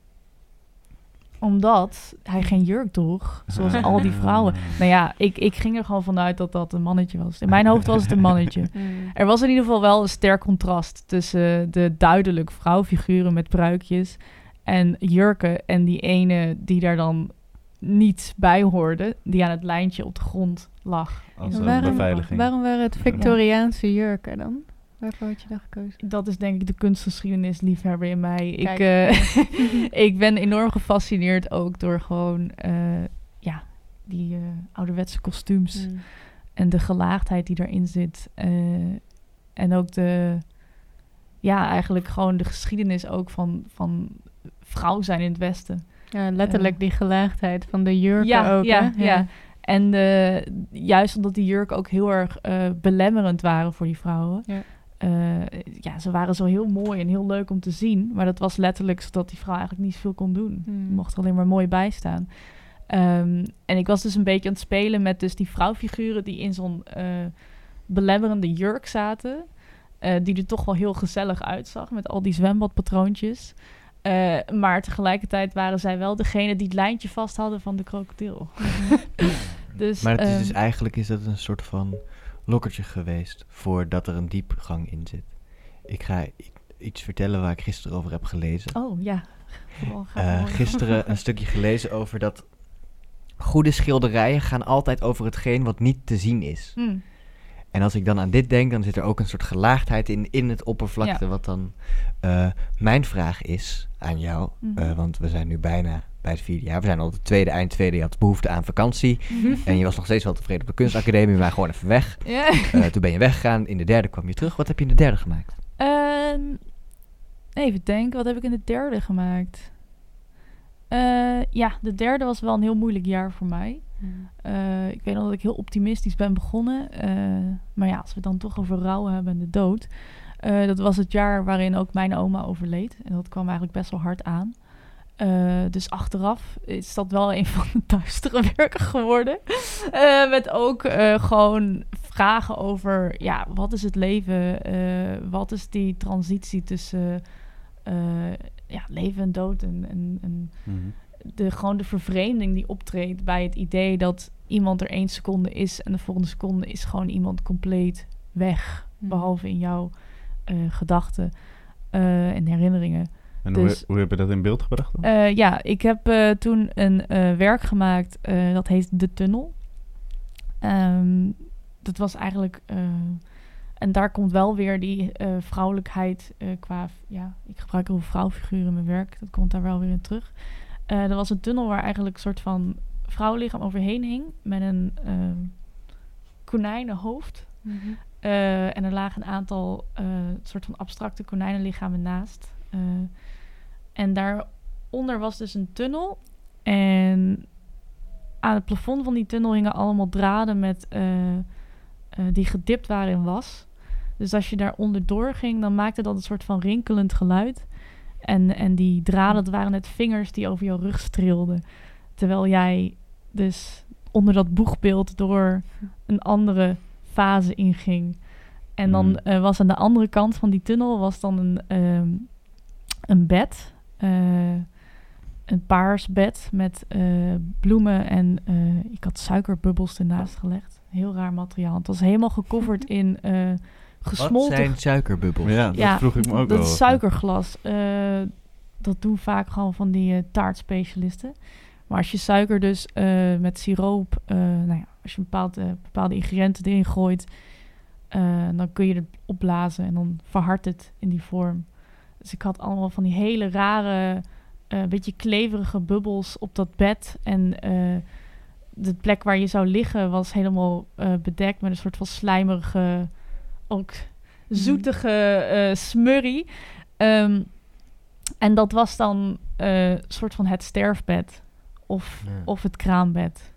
Omdat hij geen jurk droeg, zoals al die vrouwen. Nou ja, ik, ik ging er gewoon vanuit dat dat een mannetje was. In mijn hoofd was het een mannetje. Mm. Er was in ieder geval wel een sterk contrast tussen de duidelijk vrouwfiguren met pruikjes en jurken en die ene die daar dan niet bij hoorde, die aan het lijntje op de grond lag. Als een waarom- beveiliging. Waarom waren het Victoriaanse jurken dan? Waarvoor had je dat gekozen? Dat is denk ik de kunstgeschiedenis liefhebber in mij. Ik, eh, ik ben enorm gefascineerd ook door gewoon eh, ja, die eh, ouderwetse kostuums. Mm. en de gelaagdheid die daarin zit. eh, en ook de, ja, eigenlijk gewoon de geschiedenis ook van, van vrouw zijn in het Westen. Ja, letterlijk Ja. die gelaagdheid van de jurken ja, ook. ja, hè? ja. En eh, juist omdat die jurken ook heel erg eh, belemmerend waren voor die vrouwen. Ja. Eh, ja, ze waren zo heel mooi en heel leuk om te zien. Maar dat was letterlijk zodat die vrouw eigenlijk niet zoveel kon doen. Mm. Mocht er alleen maar mooi bij staan. Ehm, en ik was dus een beetje aan het spelen met dus die vrouwfiguren die in zo'n belemmerende jurk zaten. die er toch wel heel gezellig uitzag met al die zwembadpatroontjes. Eh, maar tegelijkertijd waren zij wel degene die het lijntje vast hadden van de krokodil. dus, Maar het is ehm, dus eigenlijk is dat een soort van lokkertje geweest voordat er een diepgang in zit. Ik ga iets vertellen waar ik gisteren over heb gelezen. Oh ja. Eh, horen. gisteren een stukje gelezen over dat goede schilderijen gaan altijd over hetgeen wat niet te zien is. Hm, En als ik dan aan dit denk, dan zit er ook een soort gelaagdheid in, in het oppervlakte. Ja. Wat dan eh, mijn vraag is aan jou, Mhm. eh, want we zijn nu bijna bij het vierde jaar. We zijn al het tweede, eind tweede, je had behoefte aan vakantie. en je was nog steeds wel tevreden op de kunstacademie, maar gewoon even weg. Eh, toen ben je weggegaan, in de derde kwam je terug. Wat heb je in de derde gemaakt? Ehm, even denken, wat heb ik in de derde gemaakt? Ja, de derde was wel een heel moeilijk jaar voor mij. Eh, ik weet nog dat ik heel optimistisch ben begonnen. eh, maar ja, als we het dan toch over rouw hebben en de dood. eh, dat was het jaar waarin ook mijn oma overleed. En dat kwam eigenlijk best wel hard aan. Dus achteraf is dat wel een van de duistere werken geworden. Met ook gewoon vragen over, ja, wat is het leven? Wat is die transitie tussen ja, leven en dood? En, en, en Mhm. De, gewoon de vervreemding die optreedt bij het idee dat iemand er één seconde is en de volgende seconde is gewoon iemand compleet weg. Mhm. Behalve in jouw eh, gedachten eh, en herinneringen. En Dus- hoe, hoe heb je dat in beeld gebracht dan? Eh, ja, ik heb eh, toen een eh, werk gemaakt eh, dat heet De Tunnel. Ehm, dat was eigenlijk. eh, en daar komt wel weer die eh, vrouwelijkheid eh, qua. Ja, ik gebruik heel veel vrouwfiguren in mijn werk. Dat komt daar wel weer in terug. Eh er was een tunnel waar eigenlijk een soort van vrouwenlichaam overheen hing. Met een eh konijnenhoofd. Mhm. Eh, en er lagen een aantal eh, soort van abstracte konijnenlichamen naast. En daaronder was dus een tunnel. En aan het plafond van die tunnel hingen allemaal draden met, die gedipt waren in was. Dus als je daar onderdoor ging, dan maakte dat een soort van rinkelend geluid. En, en die draden, dat waren net vingers die over jouw rug streelden. Terwijl jij dus onder dat boegbeeld door een andere fase inging. En dan Mhm. eh, was aan de andere kant van die tunnel was dan een, ehm, een bed. eh, een paars bed met eh, bloemen en ik had suikerbubbels ernaast gelegd. Heel raar materiaal. Het was helemaal gecoverd in eh Wat gesmolten zijn suikerbubbels? Ja, dat Ja, vroeg ik me ook dat is suikerglas. Eh, dat doen vaak gewoon van die eh, taartspecialisten. Maar als je suiker dus eh, met siroop, eh, nou ja, als je een bepaald, bepaalde ingrediënten erin gooit, eh, dan kun je het opblazen en dan verhardt het in die vorm. Dus ik had allemaal van die hele rare, eh beetje kleverige bubbels op dat bed. En eh, de plek waar je zou liggen was helemaal eh, bedekt met een soort van slijmerige, ook zoetige eh, smurrie. Ehm, en dat was dan eh, een soort van het sterfbed of, Ja. of het kraambed.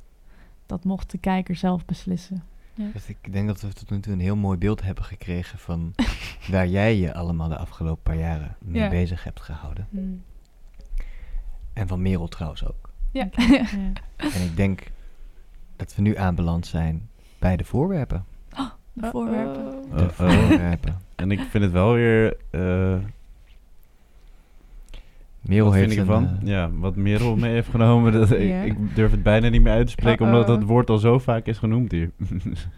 Dat mocht de kijker zelf beslissen. Dus ik denk dat we tot nu toe een heel mooi beeld hebben gekregen van waar jij je allemaal de afgelopen paar jaren mee Ja. bezig hebt gehouden. Hmm. En van Merel trouwens ook. Ja. Ja. En ik denk dat we nu aanbeland zijn bij de voorwerpen. De voorwerpen. De voorwerpen. En ik vind het wel weer... eh Merel wat heeft vind ik een, ervan? eh, ja, wat Merel mee heeft genomen. Dat, ik, ik durf het bijna niet meer uit te spreken, omdat dat woord al zo vaak is genoemd hier.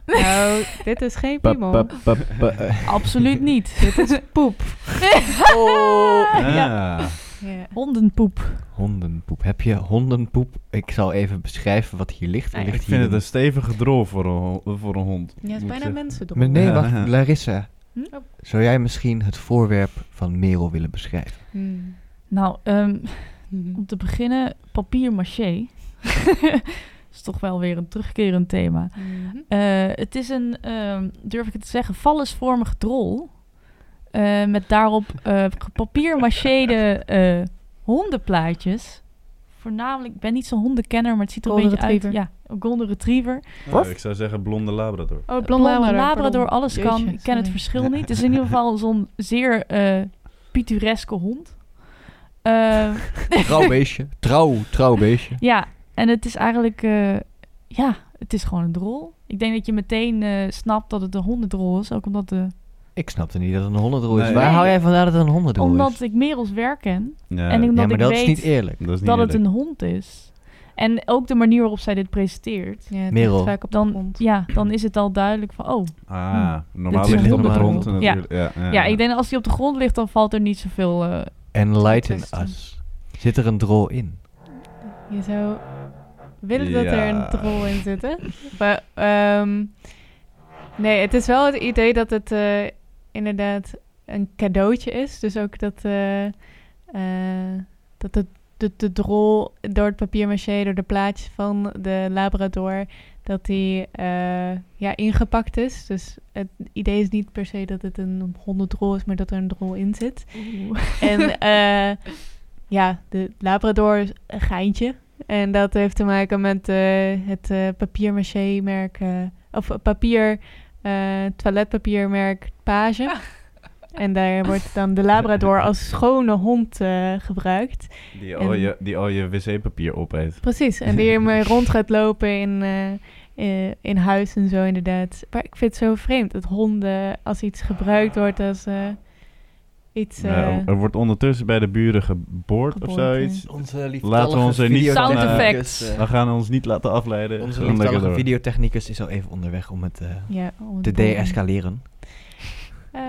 Nou, dit is geen piemel. pa- pa- pa- eh, Absoluut niet. Dit is poep. oh. Ja. Ah. Ja. Hondenpoep. Hondenpoep. Heb je hondenpoep? Ik zal even beschrijven wat hier ligt. Nou ja, ligt Ik vind het een stevige drol voor een, voor een hond. Ja, het is moet bijna ik mensen Maar nee, Ja. wacht. Larissa. Hm? Oh. Zou jij misschien het voorwerp van Merel willen beschrijven? Hmm. Nou, ehm, Hmm. om te beginnen, papier maché. is toch wel weer een terugkerend thema. Mhm. Eh, het is een, ehm, durf ik het te zeggen, vallesvormige drol. Eh, met daarop eh papier macheerde eh, hondenplaatjes. Voornamelijk, ik ben niet zo'n hondenkenner, maar het ziet er Golden een beetje uit. Ja, een golden retriever. Nou, ik zou zeggen blonde labrador. Oh, Blonde blonde labrador, labrador. alles kan. Ik ken het verschil niet. Het is in ieder geval zo'n zeer eh pittoreske hond. Eh, Trouw beestje. Trouw, trouw beestje. ja, en het is eigenlijk... eh, ja, het is gewoon een drol. Ik denk dat je meteen eh, snapt dat het een hondendrol is. Ook omdat, de, Ik snapte niet dat het een hondendrol is. Nee. Waar Nee. hou jij van dat het een hondendrol omdat is? ik Merels werk ken. Ja, En ik- Ja, omdat maar dat is weet niet eerlijk. dat is niet dat het een hond is. En ook de manier waarop zij dit presenteert. Ja, het Merel. vaak op Dan, ja, dan is het al duidelijk van... Oh, Ah, normaal is ligt hij een op de grond. Ja. Ja, ja, ja, ik denk als die op de grond ligt... dan valt er niet zoveel... eh Enlighten Testen. us. Zit er een drol in? Je zou willen dat er een drol in zit, hè? Maar, ehm, nee, het is wel het idee dat het eh, inderdaad een cadeautje is. Dus ook dat, eh, eh, dat de, de, de drol door het papier-maché, door de plaatjes van de Labrador, dat die eh, ja, ingepakt is. Dus het idee is niet per se dat het een hondendrol is, maar dat er een drol in zit. En ja, de Labrador is een geintje. En dat heeft te maken met het eh papier-maché-merk... eh, of papier, toiletpapiermerk Page. En daar wordt dan de Labrador als schone hond eh, gebruikt. Die al En- je, die al je wc-papier opeet. Precies, en die ermee rond gaat lopen in, eh, eh, in huis en zo inderdaad. Maar ik vind het zo vreemd dat honden, als iets gebruikt wordt als eh, iets... Ja, eh, er wordt ondertussen bij de buren geboord, of zoiets. Onze Laten we ons er niet Sound van, eh. We gaan ons niet laten afleiden. Onze lieftallige videotechnicus is al even onderweg om het eh, ja, om te het de-escaleren. Eh,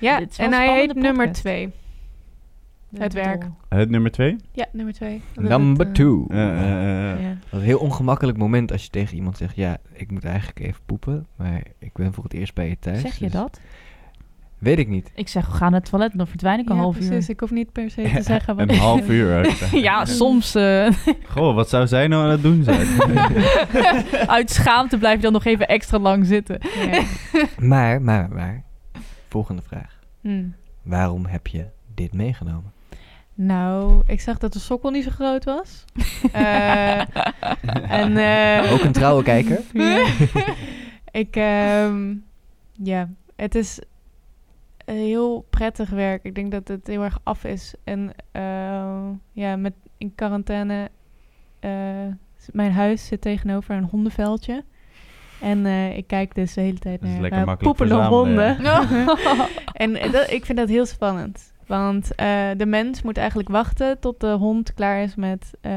ja, en hij heet nummer podcast. twee. De Het werk. Het nummer twee? Ja, nummer twee. Omdat Number het, eh, two. Ja, ja, ja, ja. ja. Dat is een heel ongemakkelijk moment als je tegen iemand zegt... Ja, ik moet eigenlijk even poepen, maar ik ben voor het eerst bij je thuis. Zeg je dus- dat? Weet ik niet. Ik zeg, ga naar het toilet, dan verdwijn ik een Ja, half precies. uur. Ik hoef niet per se te zeggen wat Een half uur. ja, soms eh, Goh, wat zou zij nou aan het doen zijn? uit schaamte blijf je dan nog even extra lang zitten. Ja. Maar, maar, maar. Volgende vraag. Hm. Waarom heb je dit meegenomen? Nou, ik zag dat de sokkel niet zo groot was. Eh, en, eh, Ook een trouwe kijker? Ja. ik, ehm, ja, het is heel prettig werk. Ik denk dat het heel erg af is. En eh, ja, met in quarantaine, eh, s- mijn huis zit tegenover een hondenveldje. En eh, ik kijk dus de hele tijd naar lekker eh, makkelijk poepende honden. en eh, dat, ik vind dat heel spannend. Want eh, de mens moet eigenlijk wachten tot de hond klaar is met eh,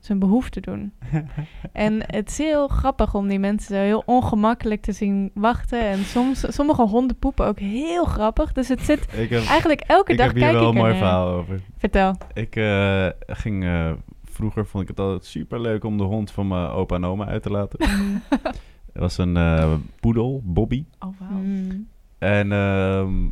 zijn behoefte doen. En het is heel grappig om die mensen zo heel ongemakkelijk te zien wachten. En soms, sommige honden poepen ook heel grappig. Dus het zit ik heb, eigenlijk elke ik dag heb hier kijk wel ik een mooi verhaal over. Vertel. Ik eh, ging... eh, vroeger vond ik het altijd super leuk om de hond van mijn opa en oma uit te laten. Het was een eh, poedel, Bobby. Oh, wauw. Mm. En ehm,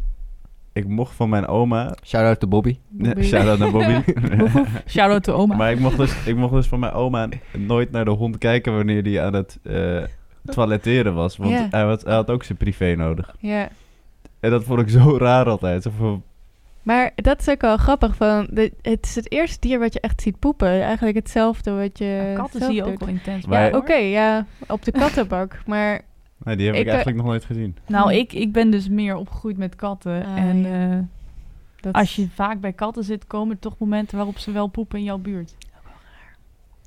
ik mocht van mijn oma... Shout-out to Bobby. Bobby. Shout-out naar Bobby. Shout-out to oma. maar ik mocht, dus, ik mocht dus van mijn oma nooit naar de hond kijken wanneer die aan het eh, toiletteren was. Want hij, had, hij had ook zijn privé nodig. Ja. En dat vond ik zo raar altijd. Zo van, Maar dat is ook wel grappig. Van de, het is het eerste dier wat je echt ziet poepen. Eigenlijk hetzelfde wat je Ja, katten zelf zie je ook wel intens. Maar- Ja, oké, ja, op de kattenbak. Maar nee, die heb ik, Ik, eh, eigenlijk nog nooit gezien. Nou, ik, ik ben dus meer opgegroeid met katten. Ah, en ja. eh, dat als je vaak bij katten zit, komen er toch momenten waarop ze wel poepen in jouw buurt.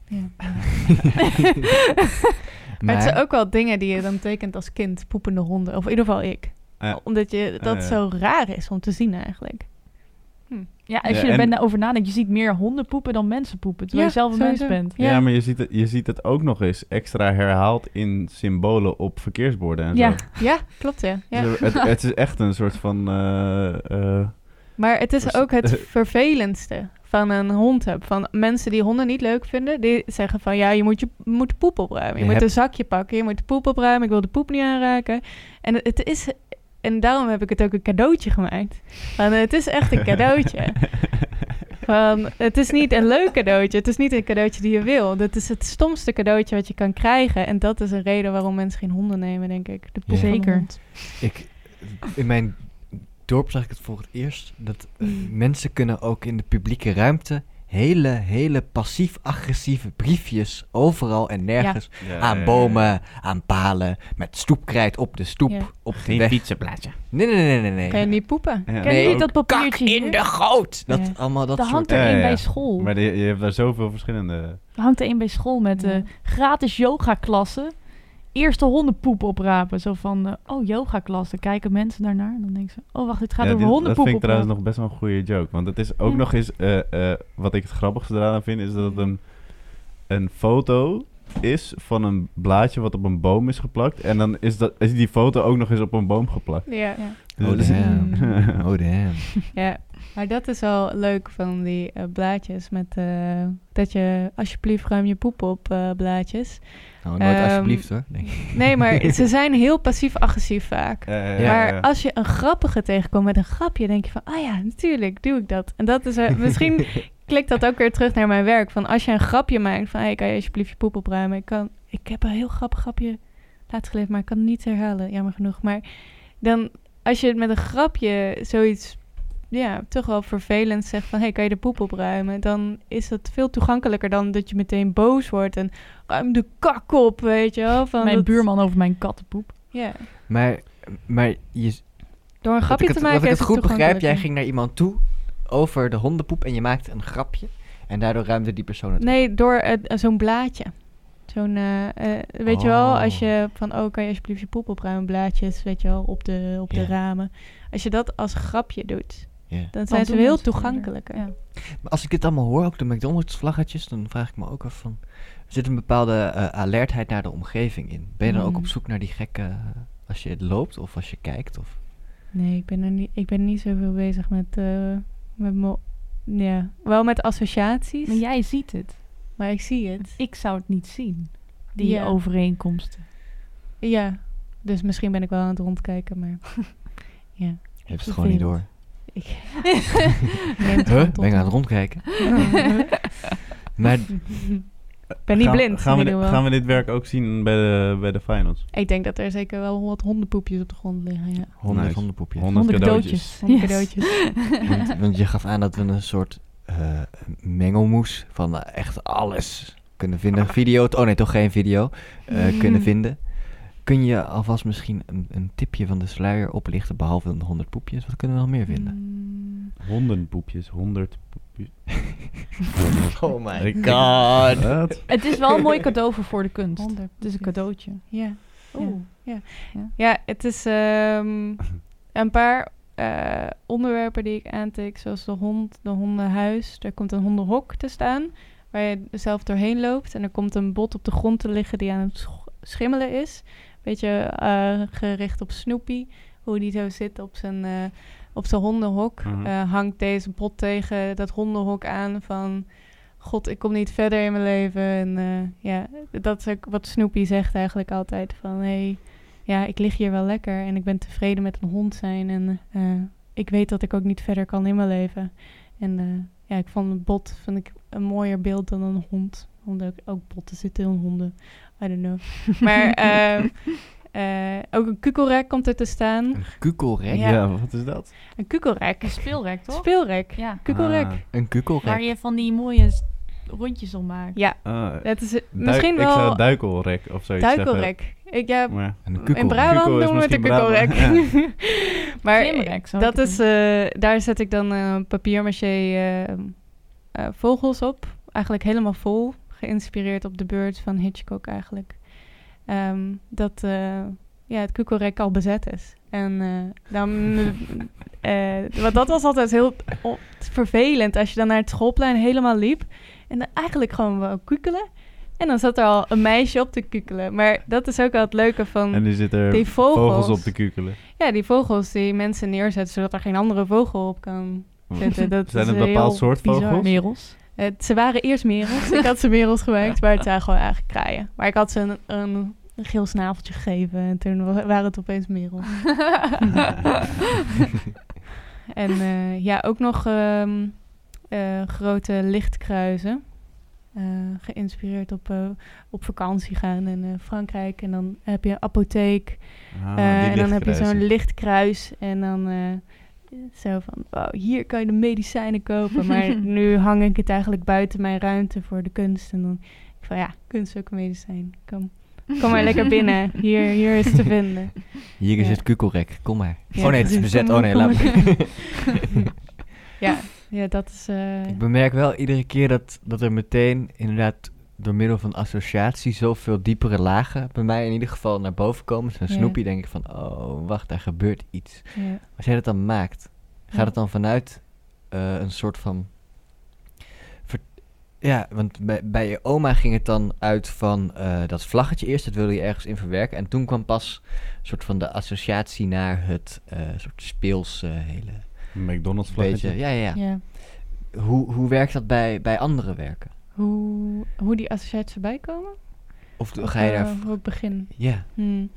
Ja. Maar, Maar het zijn ook wel dingen die je dan tekent als kind, poepende honden. Of in ieder geval ik. Omdat je, dat zo raar is om te zien eigenlijk. Ja, als Ja, je er en- bent over nadenkt, je ziet meer honden poepen dan mensen poepen. Terwijl Ja, je zelf een sowieso. mens bent. Ja, Ja. maar je ziet, het, je ziet het ook nog eens extra herhaald in symbolen op verkeersborden en Ja. zo. Ja, klopt ja. ja. Dus Het, het is echt een soort van... eh, eh, Maar het is ook het vervelendste van een hond hebben. Van mensen die honden niet leuk vinden, die zeggen van ja, je moet je je moet de poep opruimen. Je, Je moet hebt- een zakje pakken, je moet de poep opruimen. Ik wil de poep niet aanraken. En het, het is, en daarom heb ik het ook een cadeautje gemaakt. Van, het is echt een cadeautje. Van, het is niet een leuk cadeautje. Het is niet een cadeautje die je wil. Dat is het stomste cadeautje wat je kan krijgen. En dat is een reden waarom mensen geen honden nemen, denk ik. De Ja. Zeker. ik, in mijn dorp zag ik het voor het eerst. Dat eh, Mm. mensen kunnen ook in de publieke ruimte hele, hele passief-agressieve briefjes overal en nergens. ja, Aan ja, bomen, aan palen, met stoepkrijt op de stoep, Ja. op de Geen weg. fietsenplaatje. Nee, nee, nee, nee, nee. Kan je niet poepen? Ja. Ken je Nee, niet dat papiertje Kak hier? in de goot! Dat, Ja. allemaal dat soort... hangt er één ja, bij school. Maar je hebt daar zoveel verschillende... Er hangt er één bij school met Ja. eh, gratis yoga-klassen. Eerste hondenpoep oprapen. Zo van, eh, oh, yoga-klassen. Kijken mensen daarnaar. Dan denken ze, oh, wacht, dit gaat Ja, over dit- hondenpoep Dat vind ik trouwens nog best wel een goede joke. Want het is ook Ja. nog eens... eh, eh, wat ik het grappigste eraan vind, is dat het een, een foto is van een blaadje wat op een boom is geplakt. En dan is, dat, is die foto ook nog eens op een boom geplakt. Ja. Ja. Dus Oh damn. oh damn. Ja, maar dat is wel leuk van die eh, blaadjes met eh, dat je alsjeblieft ruim je poep op eh, blaadjes. Nou, nooit Ehm, alsjeblieft hoor. denk ik. Nee, maar ze zijn heel passief-agressief vaak. Ja, maar ja. als je een grappige tegenkomt met een grapje, denk je van, ah ja, natuurlijk doe ik dat. En dat is misschien klikt dat ook weer terug naar mijn werk. Van als je een grapje maakt van, hey, kan je alsjeblieft je poep opruimen? Ik kan, ik heb een heel grappig grapje laatst geleerd, maar ik kan het niet herhalen, jammer genoeg. Maar dan, als je het met een grapje zoiets, ja, toch wel vervelend zegt van, hey, kan je de poep opruimen? Dan is dat veel toegankelijker dan dat je meteen boos wordt en ruim de kak op, weet je wel. Van Mijn dat- buurman over mijn kattenpoep. Ja, Maar, maar je, door een grapje ik het, te maken dat ik het goed begrijp, jij ging naar iemand toe over de hondenpoep en je maakte een grapje. En daardoor ruimde die persoon het op. Nee, door eh, zo'n blaadje. Zo'n, eh, eh, weet je wel, Oh. als je van, oh, kan je alsjeblieft je poep opruimen, blaadjes, weet je wel, op de, op de ramen. Als je dat als grapje doet, Ja. dan zijn ze heel toegankelijker. eerder. Maar als ik dit allemaal hoor, ook de McDonald's vlaggetjes, dan vraag ik me ook af van... Er zit een bepaalde eh, alertheid naar de omgeving in. Ben je dan ook Mm. op zoek naar die gekke... eh, als je loopt of als je kijkt? Of... Nee, ik ben, er niet, ik ben niet zoveel bezig met, eh, met mo- ja, wel met associaties, Maar jij ziet het. maar ik zie het. Ik zou het niet zien. Die Ja. overeenkomsten. Ja, dus misschien ben ik wel aan het rondkijken, maar ja. Je hebt het gewoon niet door. Ik Huh? Ben ik aan het rondkijken? Maar Ik ben niet Gaan- blind. Gaan we, dit, gaan we dit werk ook zien bij de, bij de finals? Ik denk dat er zeker wel wat hondenpoepjes op de grond liggen. Ja. honderd Nice. hondenpoepjes. Honderd Honderd cadeautjes. cadeautjes. Want je gaf aan dat we een soort eh, mengelmoes van eh, echt alles kunnen vinden. Video, oh nee, toch geen video. eh, kunnen vinden. Kun je alvast misschien een, een tipje van de sluier oplichten, behalve de 100 poepjes? Wat kunnen we nog meer vinden? Mm, Hondenpoepjes, honderd poepjes. Oh my god. Wat? Het is wel een mooi cadeau voor voor de kunst. honderd Het is een cadeautje. Ja. Oeh. Ja, het is ehm, een paar eh, onderwerpen die ik aantik, zoals de hond, de hondenhuis. Er komt een hondenhok te staan, waar je zelf doorheen loopt. En er komt een bot op de grond te liggen die aan het sch- schimmelen is. Beetje eh, gericht op Snoopy, hoe die zo zit op zijn, eh, op zijn hondenhok. Mhm. Eh, hangt deze bot tegen dat hondenhok aan van... God, ik kom niet verder in mijn leven. En ja, dat is ook wat Snoopy zegt eigenlijk altijd. Van, hey, ja, ik lig hier wel lekker en ik ben tevreden met een hond zijn. En ik weet dat ik ook niet verder kan in mijn leven. En ja, ik vond een bot vind ik een mooier beeld dan een hond. Omdat ook, ook botten zitten in honden. I don't know. maar ehm, eh, ook een kukelrek komt er te staan. Een kukelrek? Ja. Ja. wat is dat? Een kukelrek. Een speelrek, toch? Speelrek. ja. Kukelrek. Ah. Een kukelrek. Waar je van die mooie rondjes om maakt. Ja, Ah, dat is misschien Ik zou wel duikelrek of zoiets zeggen. duikelrek. Ik, ja, Maar Een in. Brabant noemen we het een kukelrek. Brabant, maar Klimrek, dat ik is, eh, daar zet ik dan eh papier-maché eh, eh, vogels op. Eigenlijk helemaal vol. Geïnspireerd op de Birds van Hitchcock eigenlijk. Ehm, dat eh, ja, het kukelrek al bezet is. En eh, dan... eh, want dat was altijd heel vervelend als je dan naar het schoolplein helemaal liep. En dan eigenlijk gewoon wou kukelen. En dan zat er al een meisje op te kukelen. Maar dat is ook wel het leuke van En er zitten die vogels. vogels op te kukelen. Ja, die vogels die mensen neerzetten zodat er geen andere vogel op kan zitten. Dat Zijn het een bepaald soort bizar. vogels? Merels. Ze waren eerst merels. ik had ze merels gemaakt, maar het zijn gewoon eigenlijk kraaien. Maar ik had ze een, een, een geel snaveltje gegeven en toen wa- waren het opeens merels. En eh, ja, ook nog ehm, eh, grote lichtkruizen. Eh, geïnspireerd op, op vakantie gaan in Frankrijk. En dan heb je een apotheek. Ah, en dan heb je zo'n lichtkruis. En dan zo van, wow, hier kan je de medicijnen kopen. Maar nu hang ik het eigenlijk buiten mijn ruimte voor de kunst. En dan ik van, ja, kunst is ook een medicijn. Kom, kom maar lekker binnen. Hier, hier is te vinden. Hier is Ja. het kukelrek. Kom maar. Ja, oh nee, het is bezet. Oh nee, laat maar. maar. Ja, ja dat is... eh, Ik bemerk wel iedere keer dat, dat er meteen inderdaad door middel van associatie zoveel diepere lagen bij mij in ieder geval naar boven komen. Zo'n Ja. Snoopy denk ik van, oh wacht, daar gebeurt iets. ja. Als jij dat dan maakt, gaat het dan vanuit eh, een soort van... ja, want bij, bij je oma ging het dan uit van eh, dat vlaggetje eerst, dat wilde je ergens in verwerken. En toen kwam pas een soort van de associatie naar het eh, soort speels hele McDonald's vlaggetje. beetje. Ja, ja, ja. ja. Hoe, hoe werkt dat bij, bij andere werken? Hoe, hoe die associaties erbij komen? Of Of, ga je daar... eh, hoe ik begin? Ja. Hmm.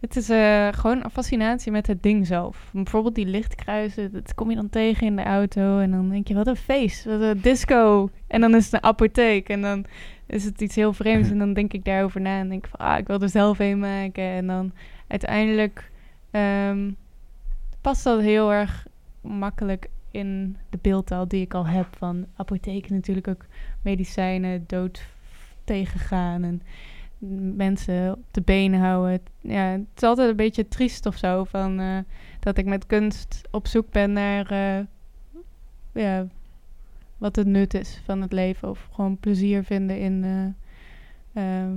Het is eh, gewoon een fascinatie met het ding zelf. Bijvoorbeeld die lichtkruisen, dat kom je dan tegen in de auto. En dan denk je, wat een feest, wat een disco. En dan is het een apotheek. En dan is het iets heel vreemds. en dan denk ik daarover na en denk ik van, ah, ik wil er zelf een maken. En dan uiteindelijk ehm, past dat heel erg makkelijk in de beeldtaal die ik al heb. Van apotheken natuurlijk ook medicijnen, dood tegengaan en mensen op de benen houden. Ja, het is altijd een beetje triest of zo. Van, eh, dat ik met kunst op zoek ben naar eh, ja, wat het nut is van het leven. Of gewoon plezier vinden in eh, ehm,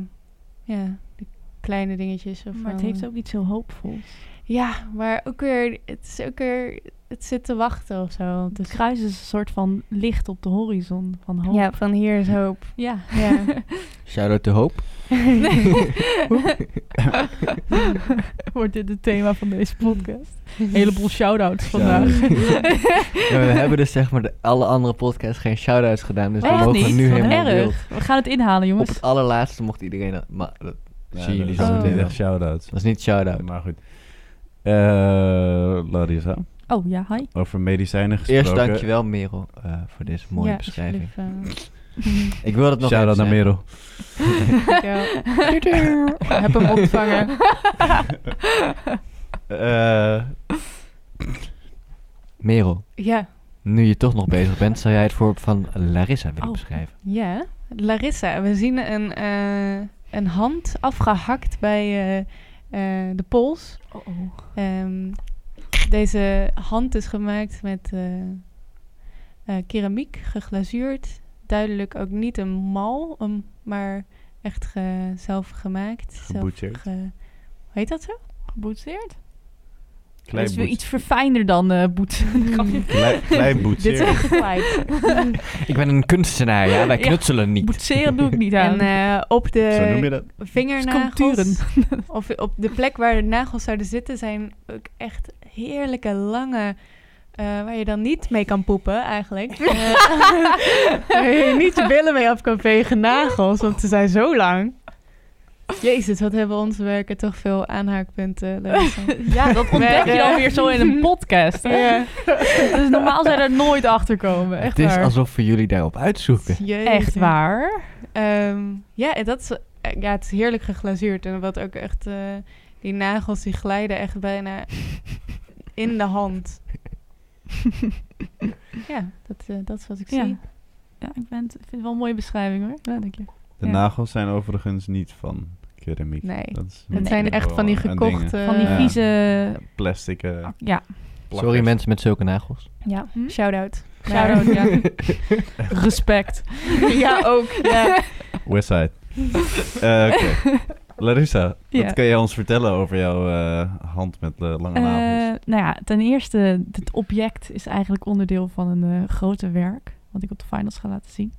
ja, de kleine dingetjes. Of Maar het heeft ook iets heel hoopvols. Ja, maar ook weer, het is ook weer, het zit te wachten of zo. Het Dus, kruis is een soort van licht op de horizon van hoop. ja, van hier is hoop. Ja. Ja. Shout-out to Hoop. Wordt dit het thema van deze podcast? Een heleboel shout-outs vandaag. Ja, we hebben dus zeg maar de alle andere podcasts geen shout-outs gedaan. Dus we mogen niet? nu helemaal erg. wild. We gaan het inhalen, Op jongens. het allerlaatste mocht iedereen... dat- Maar dat Ja, zien jullie zo is meteen niet echt shout-outs. Dat is niet shout-out. Maar goed. Eh Larissa, Oh ja, hi. Over medicijnen gesproken. Eerst dankjewel Merel eh, voor deze mooie ja, beschrijving. alsjeblieft, eh, Ik wil het nog Shout-out even naar. Merel. heb hem ontvangen. Eh, Merel, Ja, nu je toch nog bezig bent, zou jij het voorbeeld van Larissa willen Oh. beschrijven? ja. Larissa, we zien een, eh, een hand afgehakt bij eh, eh, de pols. Oh, oh. Ehm, deze hand is gemaakt met eh, eh, keramiek, geglazuurd. Duidelijk ook niet een mal, maar echt ge- zelf gemaakt. zelf Geboetseerd. ge- hoe heet dat zo? Geboetseerd? Klein Het is weer iets verfijnder dan eh boet. Klein, klein Dit boetseer. is gelijk. Ik ben een kunstenaar, ja. Wij Ja. knutselen niet. Boetseren doe ik niet aan. En eh, op de dat? vingernagels, of op de plek waar de nagels zouden zitten, zijn ook echt heerlijke lange... eh, waar je dan niet mee kan poepen, eigenlijk. Waar je niet je billen mee af kan vegen, nagels, want ze zijn zo lang. Jezus, wat hebben onze werken toch veel aanhaakpunten. Ja, dat ontdek je dan weer zo in een podcast. Ja. Dus normaal zou je er nooit achter komen. Echt het is waar. alsof we jullie daarop uitzoeken. Jezus. Echt waar. Ehm, ja, dat is, eh, ja, het is heerlijk geglazuurd. En wat ook echt, eh, die nagels die glijden echt bijna in de hand. ja, dat, eh, dat is wat ik Ja. zie. Ja, ik ben, ik vind het wel een mooie beschrijving hoor. Ja, dank je. De Ja. nagels zijn overigens niet van keramiek. Nee. Dat is Het Nee. zijn echt van die gekochte... Van die Ja. vieze... Plastic eh, Ja. plakkers. Sorry mensen met zulke nagels. Ja, Hm? shout-out. Shout-out, ja. Respect. ja, ook. Ja. Westside. Eh, Oké. Larissa, Ja. wat kan jij ons vertellen over jouw eh, hand met eh, lange nagels? Eh, nou ja, ten eerste, het object is eigenlijk onderdeel van een groter werk. Wat ik op de finals ga laten zien.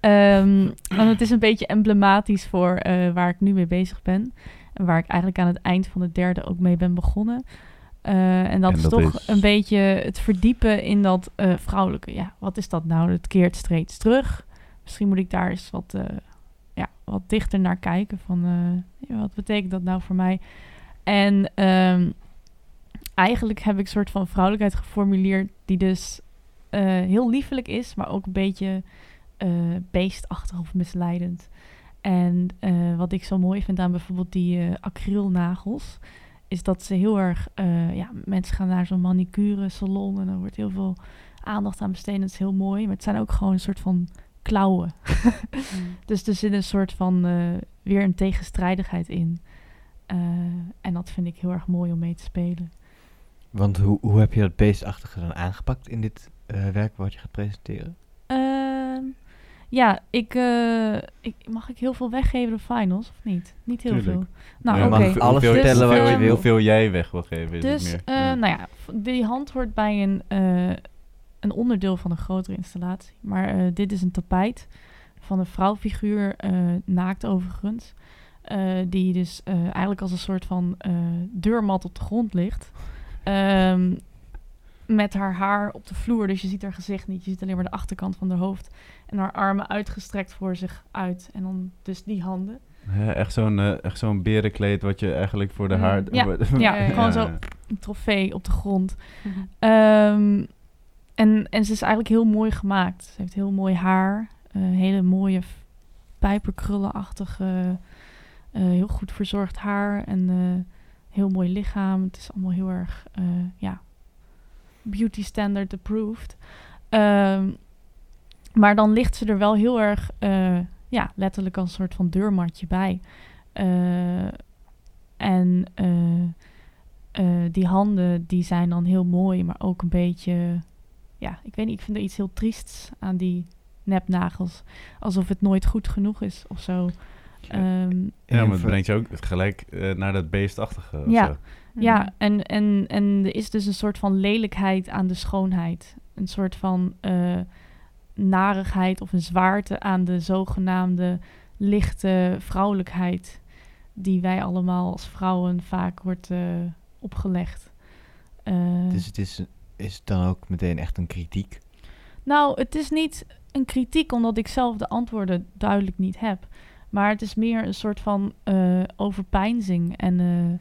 Ehm, en het is een beetje emblematisch voor waar ik nu mee bezig ben. En waar ik eigenlijk aan het eind van het derde ook mee ben begonnen. En dat En is dat toch is? een beetje het verdiepen in dat vrouwelijke. Ja, wat is dat nou? Het keert steeds terug. Misschien moet ik daar eens wat, wat dichter naar kijken. Van eh, wat betekent dat nou voor mij? En ehm, eigenlijk heb ik een soort van vrouwelijkheid geformuleerd die dus eh, heel liefelijk is, maar ook een beetje eh, beestachtig of misleidend. En wat ik zo mooi vind aan bijvoorbeeld die acrylnagels, is dat ze heel erg, ja, mensen gaan naar zo'n manicure salon en er wordt heel veel aandacht aan besteed. en Dat is heel mooi, maar het zijn ook gewoon een soort van klauwen. Dus er zit een soort van eh, weer een tegenstrijdigheid in. Eh, en dat vind ik heel erg mooi om mee te spelen. Want hoe, hoe heb je dat beestachtige dan aangepakt in dit eh, werk wat je gaat presenteren? Ehm, ja, ik, eh, ik, mag ik heel veel weggeven de finals of niet? Niet heel Tuurlijk. veel. Nou, Ja, oké. mag alles vertellen wat je wil. Hoeveel jij weg wil geven is Dus, het eh, meer. Ja. nou ja, die hand hoort bij een, eh, een onderdeel van een grotere installatie. Maar eh, dit is een tapijt van een vrouwfiguur, eh, naakt overigens. eh, die dus eh, eigenlijk als een soort van eh, deurmat op de grond ligt. Ehm, met haar haar op de vloer, dus je ziet haar gezicht niet. Je ziet alleen maar de achterkant van haar hoofd. En haar armen uitgestrekt voor zich uit. En dan dus die handen. Ja, echt zo'n echt zo'n berenkleed wat je eigenlijk voor de Mm, haar... ja. Ja, Ja, gewoon ja. zo een trofee op de grond. Mhm. Ehm, en, en ze is eigenlijk heel mooi gemaakt. Ze heeft heel mooi haar. eh, hele mooie pijperkrullenachtige, eh, heel goed verzorgd haar. En eh, heel mooi lichaam. Het is allemaal heel erg, ja, beauty standard approved. Ehm, maar dan ligt ze er wel heel erg, ja, letterlijk als een soort van deurmatje bij. En die handen, die zijn dan heel mooi, maar ook een beetje... Ja, ik weet niet, ik vind er iets heel triests aan die nepnagels. Alsof het nooit goed genoeg is of zo. Ehm, Ja, maar het Even- brengt je ook gelijk eh, naar dat beestachtige. of Ja. zo. Ja, en, en, en er is dus een soort van lelijkheid aan de schoonheid. Een soort van eh, narigheid of een zwaarte aan de zogenaamde lichte vrouwelijkheid. Die wij allemaal als vrouwen vaak wordt eh, opgelegd. Dus het is, is het dan ook meteen echt een kritiek? Nou, het is niet een kritiek omdat ik zelf de antwoorden duidelijk niet heb. Maar het is meer een soort van eh overpeinzing en eh,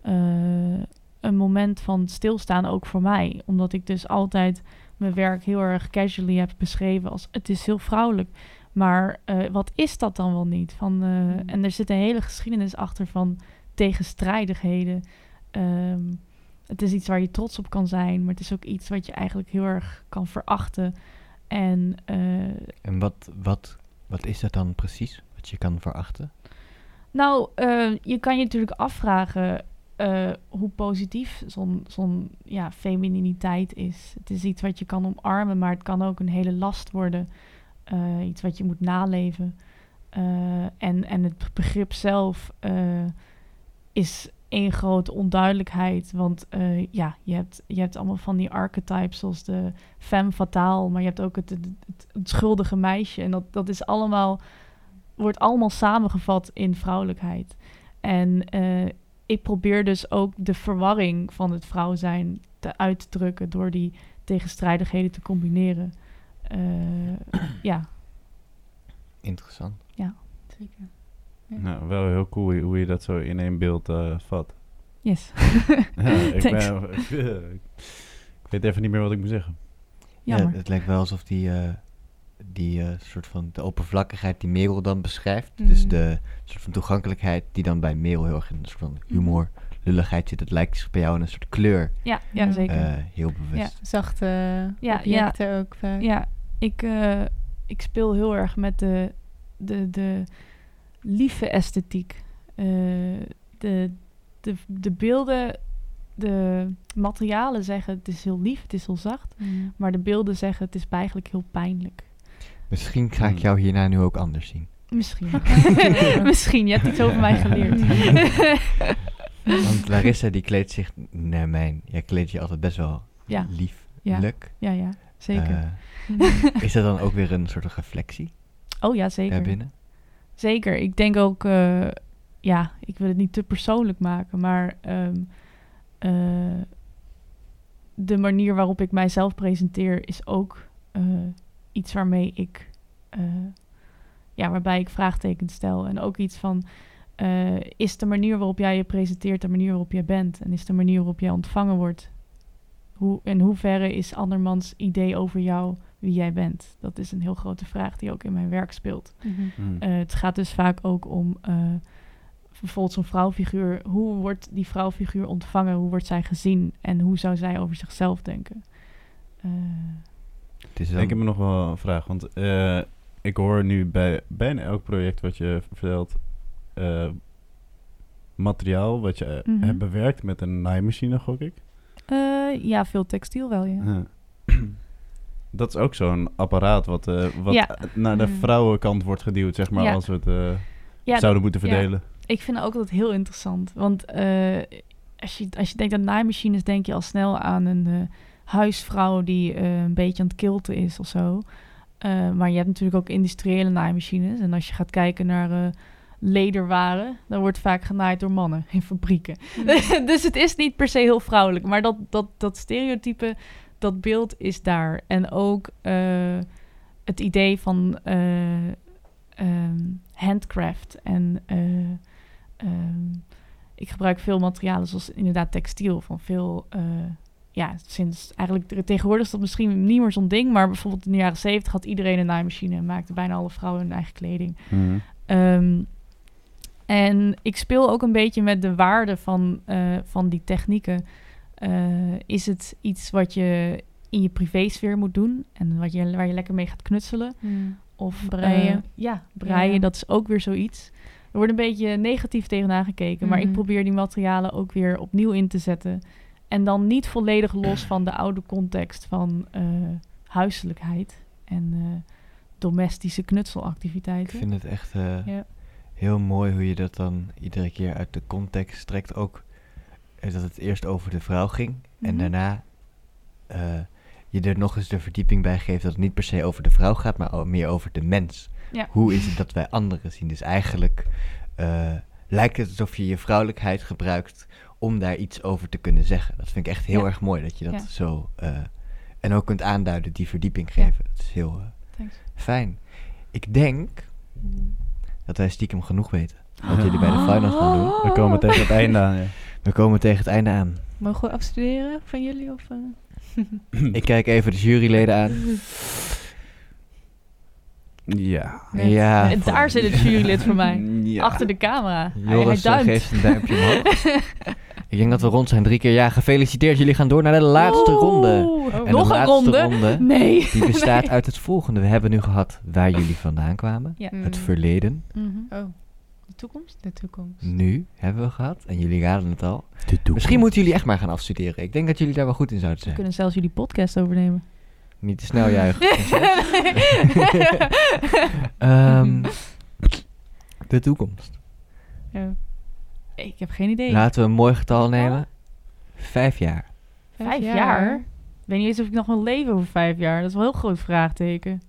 eh, een moment van stilstaan ook voor mij. Omdat ik dus altijd mijn werk heel erg casually heb beschreven als het is heel vrouwelijk. Maar eh, wat is dat dan wel niet? Van, eh, Mm. En er zit een hele geschiedenis achter van tegenstrijdigheden. Ehm, het is iets waar je trots op kan zijn, maar het is ook iets wat je eigenlijk heel erg kan verachten. En eh, En wat, wat, wat is dat dan precies? Wat je kan verachten? Nou, eh, je kan je natuurlijk afvragen eh, hoe positief zo'n zo'n ja, femininiteit is. Het is iets wat je kan omarmen, maar het kan ook een hele last worden. Iets wat je moet naleven. En, en het begrip zelf is één grote onduidelijkheid. Want eh, ja, je hebt, je hebt allemaal van die archetypes zoals de femme fatale, maar je hebt ook het, het, het, het schuldige meisje. En dat, dat is allemaal, wordt allemaal samengevat in vrouwelijkheid. En eh, ik probeer dus ook de verwarring van het vrouw zijn te uit te drukken door die tegenstrijdigheden te combineren. Eh, ja, Interessant. Zeker. Nou, wel heel cool hoe- je dat zo in één beeld eh, vat. yes. Ja, ik, ben, ik, weet even niet meer wat ik moet zeggen. Jammer. Ja, het lijkt wel alsof die, eh, die eh, soort van de oppervlakkigheid die Merel dan beschrijft. Dus Mhm. de soort van toegankelijkheid die dan bij Merel heel erg in een soort van humor, lulligheid zit. Het lijkt bij jou in een soort kleur. ja, ja, Ja. zeker. eh, heel bewust. Zachte Ja, objecten ook vaak. Ja, ik, eh, ik speel heel erg met de, de, de lieve esthetiek. Eh, de, de, de beelden, de materialen zeggen het is heel lief, het is heel zacht. Mm. Maar de beelden zeggen het is eigenlijk heel pijnlijk. Misschien ga ik Hmm. jou hierna nu ook anders zien. Misschien. Misschien, je hebt iets over mij geleerd. Want Larissa die kleedt zich naar mijn... Jij kleedt je altijd best wel Ja. lieflijk. ja, ja, zeker. Eh, Mm. is dat dan ook weer een soort van reflectie oh ja, zeker. daarbinnen? Zeker. Ik denk ook, eh, ja, ik wil het niet te persoonlijk maken, maar ehm, eh, de manier waarop ik mijzelf presenteer is ook eh, iets waarmee ik, ja, waarbij ik vraagtekens stel. En ook iets van, is de manier waarop jij je presenteert de manier waarop jij bent? En is de manier waarop jij ontvangen wordt? Hoe, in hoeverre is andermans idee over jou wie jij bent? Dat is een heel grote vraag die ook in mijn werk speelt. Mhm. Hmm. Eh, het gaat dus vaak ook om eh, bijvoorbeeld zo'n vrouwfiguur. Hoe wordt die vrouwfiguur ontvangen? Hoe wordt zij gezien? En hoe zou zij over zichzelf denken? Eh, Het is dan, Ik heb nog wel een vraag, want eh, ik hoor nu bij bijna elk project wat je vertelt, eh, materiaal wat je Mhm. hebt bewerkt met een naaimachine, gok ik. eh, ja, veel textiel wel, ja. Dat is ook zo'n apparaat wat, eh, wat Ja. naar de Mm. vrouwenkant wordt geduwd, zeg maar, Ja. als we het eh, Ja, zouden moeten ja. verdelen. ik vind ook dat heel interessant. Want eh, als, je, als je denkt aan naaimachines, denk je al snel aan een eh, huisvrouw die een beetje aan het kilten is of zo. Eh, maar je hebt natuurlijk ook industriële naaimachines. En als je gaat kijken naar eh, lederwaren, dan wordt vaak genaaid door mannen in fabrieken. dus het is niet per se heel vrouwelijk. Maar dat, dat, dat stereotype, dat beeld is daar. En ook eh, het idee van eh, ehm, handcraft. En eh, ehm, ik gebruik veel materialen zoals inderdaad textiel. Van veel, ja, sinds eigenlijk tegenwoordig is dat misschien niet meer zo'n ding. Maar bijvoorbeeld in de jaren zeventig had iedereen een naaimachine. En maakte bijna alle vrouwen hun eigen kleding. Mhm. Ehm, en ik speel ook een beetje met de waarde van, van die technieken. Eh, is het iets wat je in je privésfeer moet doen en wat je, waar je lekker mee gaat knutselen? Mm. Of Breien. eh, ja, breien, Ja. dat is ook weer zoiets. Er wordt een beetje negatief tegenaan gekeken, maar ik Mhm. probeer die materialen ook weer opnieuw in te zetten. En dan niet volledig los van de oude context van eh, huiselijkheid en eh, domestische Ik knutselactiviteiten. vind het echt eh, Ja. heel mooi hoe je dat dan iedere keer uit de context trekt. Ook dat het eerst over de vrouw ging en Mhm. daarna eh, je er nog eens de verdieping bij geeft dat het niet per se over de vrouw gaat, maar meer over de mens. Ja. Hoe is het dat wij anderen zien? Dus eigenlijk eh, lijkt het alsof je je vrouwelijkheid gebruikt om daar iets over te kunnen zeggen. Dat vind ik echt heel Ja. erg mooi dat je dat Ja. zo eh, en ook kunt aanduiden, die verdieping Ja. geven. Dat is heel eh, fijn. Ik denk dat wij stiekem genoeg weten. Wat jullie bij de finals gaan doen. We komen tegen het einde aan. We komen tegen het einde aan. Mogen we afstuderen van jullie? Of, eh? Ik kijk even de juryleden aan. Ja. Net. Ja, En daar zit het jurylid voor mij. Ja. Achter de camera. Hij, hij Joris eh, duimt. geeft een duimpje omhoog. Ik denk dat we rond zijn. Drie keer ja. Gefeliciteerd. Jullie gaan door naar de laatste Oeh. ronde. Oh. En Nog de een laatste ronde? Nee. Die bestaat Nee. uit het volgende. We hebben nu gehad waar jullie vandaan kwamen. Ja. Mm. Het verleden. Mhm. Oh, toekomst? de toekomst. Nu hebben we gehad. En jullie raden het al. De toekomst. Misschien moeten jullie echt maar gaan afstuderen. Ik denk dat jullie daar wel goed in zouden We zijn. kunnen zelfs jullie podcast overnemen. Niet te snel juichen. Ehm, de toekomst. Ja. Ik heb geen idee. Laten we een mooi getal nemen. Vijf jaar. vijf jaar? Ik weet niet eens of ik nog wil leven over vijf jaar. Dat is wel een heel groot vraagteken.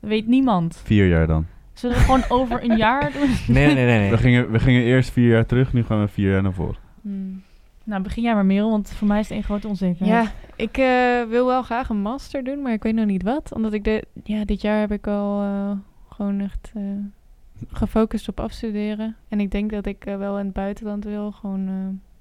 Dat weet niemand. Vier jaar dan. Zullen we gewoon over een jaar doen? Nee, nee, nee. nee. We, gingen, we gingen eerst vier jaar terug, nu gaan we vier jaar naar voren. Hmm. Nou, begin jij maar Merel, want voor mij is het één grote onzekerheid. Ja, ik eh, wil wel graag een master doen, maar ik weet nog niet wat. Omdat ik de, ja, dit jaar heb ik al eh, gewoon echt eh, gefocust op afstuderen. En ik denk dat ik wel in het buitenland wil, gewoon eh,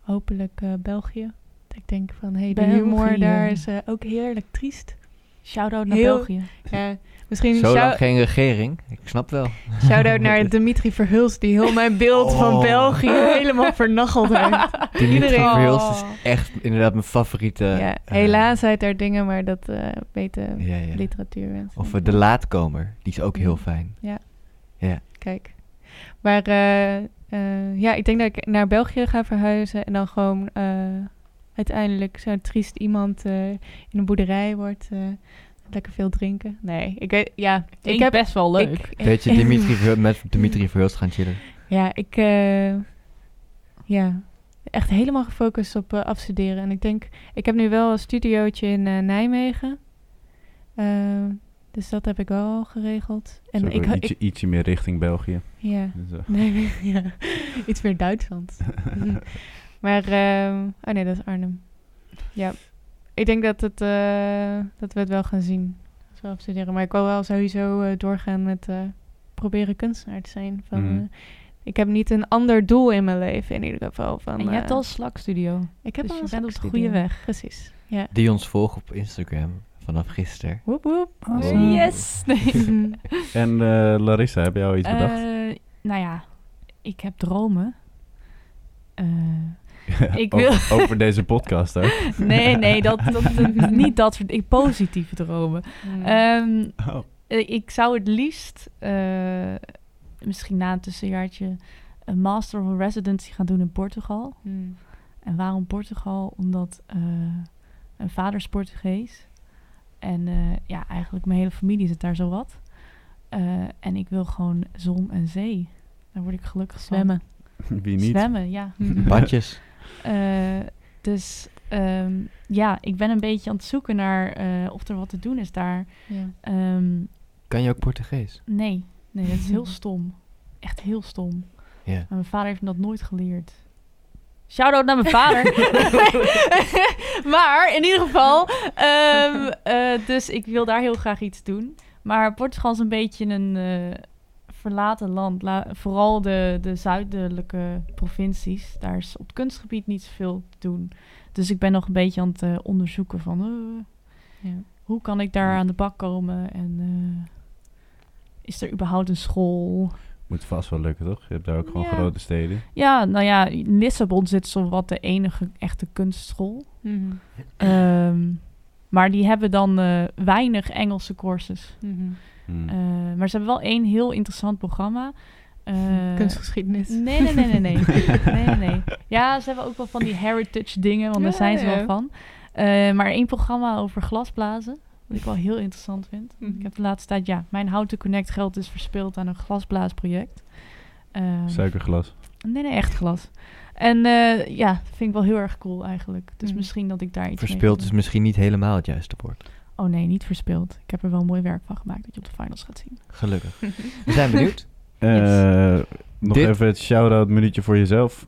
hopelijk eh, België. Dat ik denk van, hé, hey, de humor daar is ook heerlijk triest. Shout-out naar Heel- België. Ja, misschien Zo lang geen regering. Ik snap wel. shout-out naar Dimitri Verhulst, die heel mijn beeld van Oh. België helemaal vernacheld heeft. Dimitri Iedereen- Verhulst is echt inderdaad mijn favoriete... ja, eh, helaas zijn daar dingen, maar dat eh weten Ja, ja. literatuurmensen. Of eh, De Laatkomer. Die is ook heel Mm. fijn. Ja. Ja. Kijk. Maar eh, eh, ja, ik denk dat ik naar België ga verhuizen en dan gewoon eh, uiteindelijk zo'n triest iemand eh, in een boerderij wordt. eh, lekker veel drinken. Nee, ik weet, ja, Ik ik heb best wel leuk. Ik, Weet je, Dimitri, met Dimitri Verhulst gaan chillen. Ja, ik, eh, ja, echt helemaal gefocust op eh, afstuderen. En ik denk, ik heb nu wel een studiootje in eh, Nijmegen. Eh, dus dat heb ik wel al geregeld. En ik, ik, ietsje, ietsje meer richting België. ja. Dus, nee, ja. Iets meer Duitsland. Maar, ehm, oh nee, dat is Arnhem. Ja, ik denk dat, het, eh, dat we het wel gaan zien als we afstuderen. Maar ik wil wel sowieso eh, doorgaan met eh, proberen kunstenaar te zijn. Van, Mhm. eh, ik heb niet een ander doel in mijn leven in ieder geval. Van, en je hebt al een slakstudio. ik heb dus al je een bent op de goede weg. Precies, ja. Die ons volgen op Instagram vanaf gisteren. Woep, woep. Awesome. Yes! Nee. En eh, Larissa, heb jij al iets bedacht? Eh, nou ja, ik heb dromen. Eh, over, over deze podcast ook. nee, nee, dat, dat, niet dat soort ik, positieve dromen. Mhm. Ehm, Oh. eh, ik zou het liefst, eh, misschien na een tussenjaartje, een master of residency gaan doen in Portugal. Mhm. En waarom Portugal? Omdat eh, mijn vader is Portugees. En eh, ja, eigenlijk mijn hele familie zit daar zo wat. Eh, en ik wil gewoon zon en zee. Daar word ik gelukkig van. Zwemmen. Wie niet? Zwemmen, ja. Badjes. Eh, dus ehm, ja, ik ben een beetje aan het zoeken naar eh, of er wat te doen is daar. Ja. Ehm, Kan je ook Portugees? nee, nee, dat is heel stom. Echt heel stom. Ja. Mijn vader heeft me dat nooit geleerd. Shout-out naar mijn vader. maar in ieder geval, ehm, eh, dus ik wil daar heel graag iets doen. Maar Portugal is een beetje een eh, verlaten land. La- vooral de, de zuidelijke provincies. Daar is op het kunstgebied niet zoveel te doen. Dus ik ben nog een beetje aan het eh, onderzoeken van... eh, Ja. hoe kan ik daar aan de bak komen? En eh, is er überhaupt een school? Moet vast wel lukken, toch? Je hebt daar ook gewoon Ja. grote steden. Ja, nou ja, in Lissabon zit zowat de enige echte kunstschool. Mhm. Ehm, maar die hebben dan eh, weinig Engelse courses. Mhm. Hmm. Eh, maar ze hebben wel één heel interessant programma. Eh, Kunstgeschiedenis. Nee, nee, nee, nee, nee. nee, nee. Ja, ze hebben ook wel van die heritage dingen, want daar zijn ze ja. wel van. Eh, maar één programma over glasblazen, wat ik wel heel interessant vind. Mhm. Ik heb de laatste tijd, ja, mijn How to Connect geld is verspeeld aan een glasblaasproject. Ehm, Suikerglas. Nee, nee, echt glas. En eh, ja, dat vind ik wel heel erg cool eigenlijk. Dus Mm. misschien dat ik daar iets ga is misschien niet helemaal het juiste woord. Oh nee, niet verspeeld. Ik heb er wel mooi werk van gemaakt dat je op de finals gaat zien. Gelukkig. We zijn benieuwd. Eh, nog Dit- even het shout-out minuutje voor jezelf.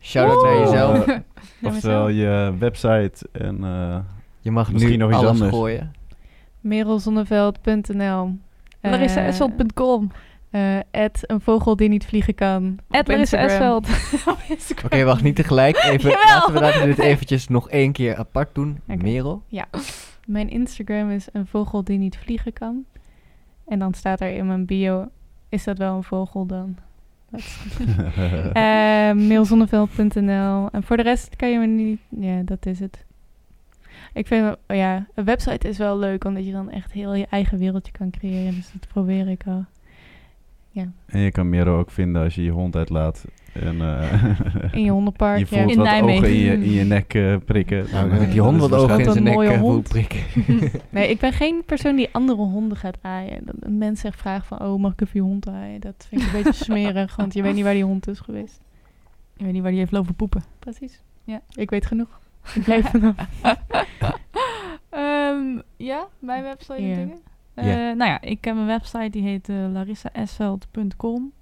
Shout-out naar jezelf. Eh, Oftewel je website en... eh, Je mag Misschien nu nog iets alles anders. gooien. Merelzonneveld.nl. LarissaEssel.com. Eh, Ed, een vogel die niet vliegen kan. Ed Op Larissa. Esveld. Oké, wacht, niet tegelijk. Even, laten, we, laten we dit eventjes nog één keer apart doen. Merel. Mijn Instagram is een vogel die niet vliegen kan. En dan staat er in mijn bio, is dat wel een vogel dan? Mailzonneveld.nl. En voor de rest kan je me niet... Ja, dat is het. Ik vind, ja, een website is wel leuk, omdat je dan echt heel je eigen wereldje kan creëren. Dus dat probeer ik al. En je kan Mero ook vinden als je je hond uitlaat. En, eh, In je hondenpark. je voelt ja. In wat Nijmegen. ogen in je, in je nek eh, prikken. Nou, Dan, met eh, die hond wat ogen in zijn nek hond. prikken. Nee, ik ben geen persoon die andere honden gaat aaien. Dat een mens echt vraagt van, oh, mag ik even je hond aaien? Dat vind ik een beetje smerig, want je weet niet waar die hond is geweest. Ik weet niet waar die heeft lopen poepen. Precies. Ja. Ik weet genoeg. Ik blijf vanaf. Ehm, ja, mijn website en Ja. dingen. Ja. Eh, nou ja, ik heb een website die heet uh, larissaesveld.com.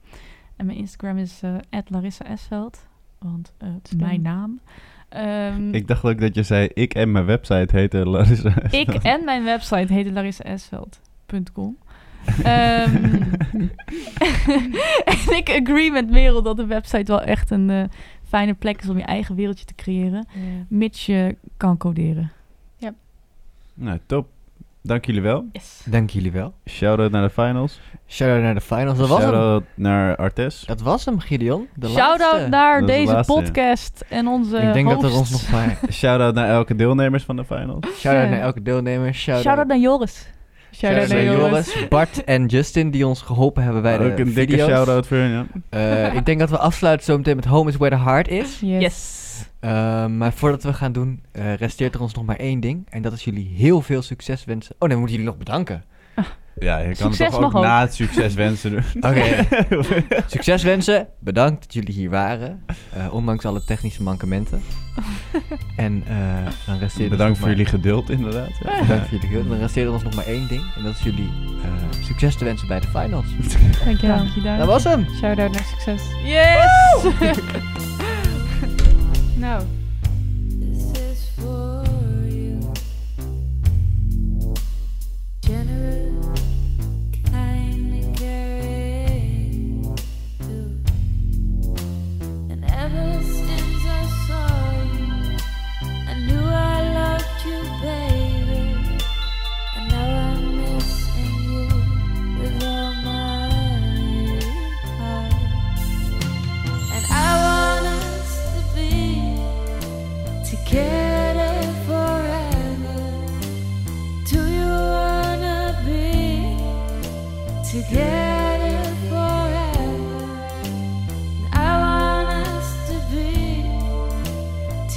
En mijn Instagram is eh @larissaesveld, want eh, het is mijn naam. Ehm, Ik dacht ook dat je zei, ik en mijn website heette Larissa. ik en mijn website heet larissaesveld.com. Ehm, en ik agree met Merel dat de website wel echt een eh, fijne plek is om je eigen wereldje te creëren. Mits je kan coderen. Nou, top. Dank jullie wel. Yes. Dank jullie wel. Shout-out naar de finals. Shout-out naar de finals. Dat was hem. Shout-out naar Artes. Dat was hem, Gideon. De Shout-out laatste. naar Dat is de deze laatste, ja. podcast en onze Ik denk dat er ons nog maar... Shout-out naar elke deelnemers van de finals. Shout-out Ja. naar elke deelnemer. Shout-out Shout-out naar Joris. Shout-out naar Joris. Bart en Justin die ons geholpen hebben bij de ook een dikke shout-out voor hun, ja. Eh, ik denk dat we afsluiten zo meteen met Home is Where the Heart is. Yes. Yes. Eh, maar voordat we gaan doen, eh, resteert er ons nog maar één ding. En dat is jullie heel veel succes wensen. Oh nee, we moeten jullie nog bedanken. Ja, je kan Succes het toch ook na het succes wensen doen. Oké. Succes wensen. Bedankt dat jullie hier waren. eh, ondanks alle technische mankementen. en eh, dan resteert Bedankt voor maar- jullie geduld, inderdaad. Ja. Bedankt voor jullie geduld. Dan resteert er ons nog maar één ding. En dat is jullie eh, succes te wensen bij de finals. Dankjewel. Dank je, dank Dat was hem. Shout-out naar succes. Yes! Nou,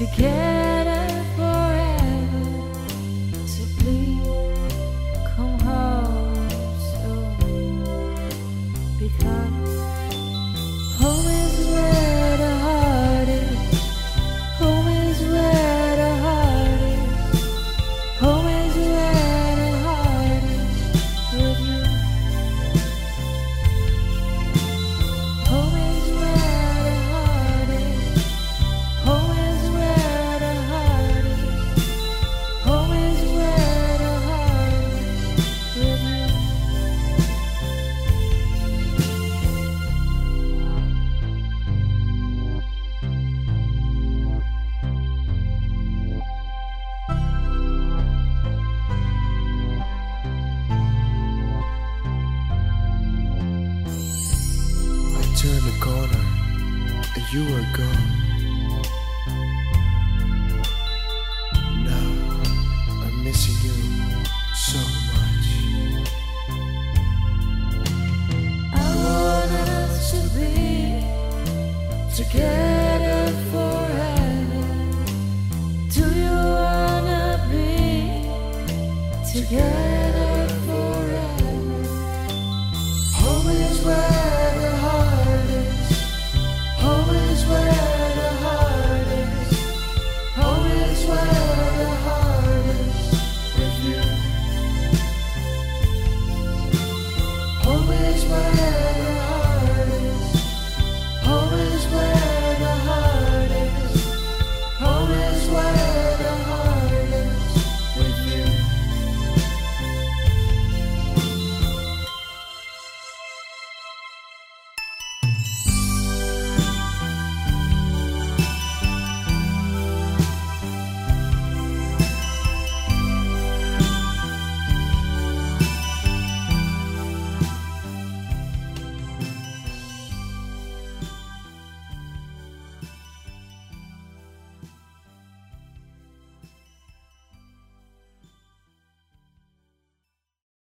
together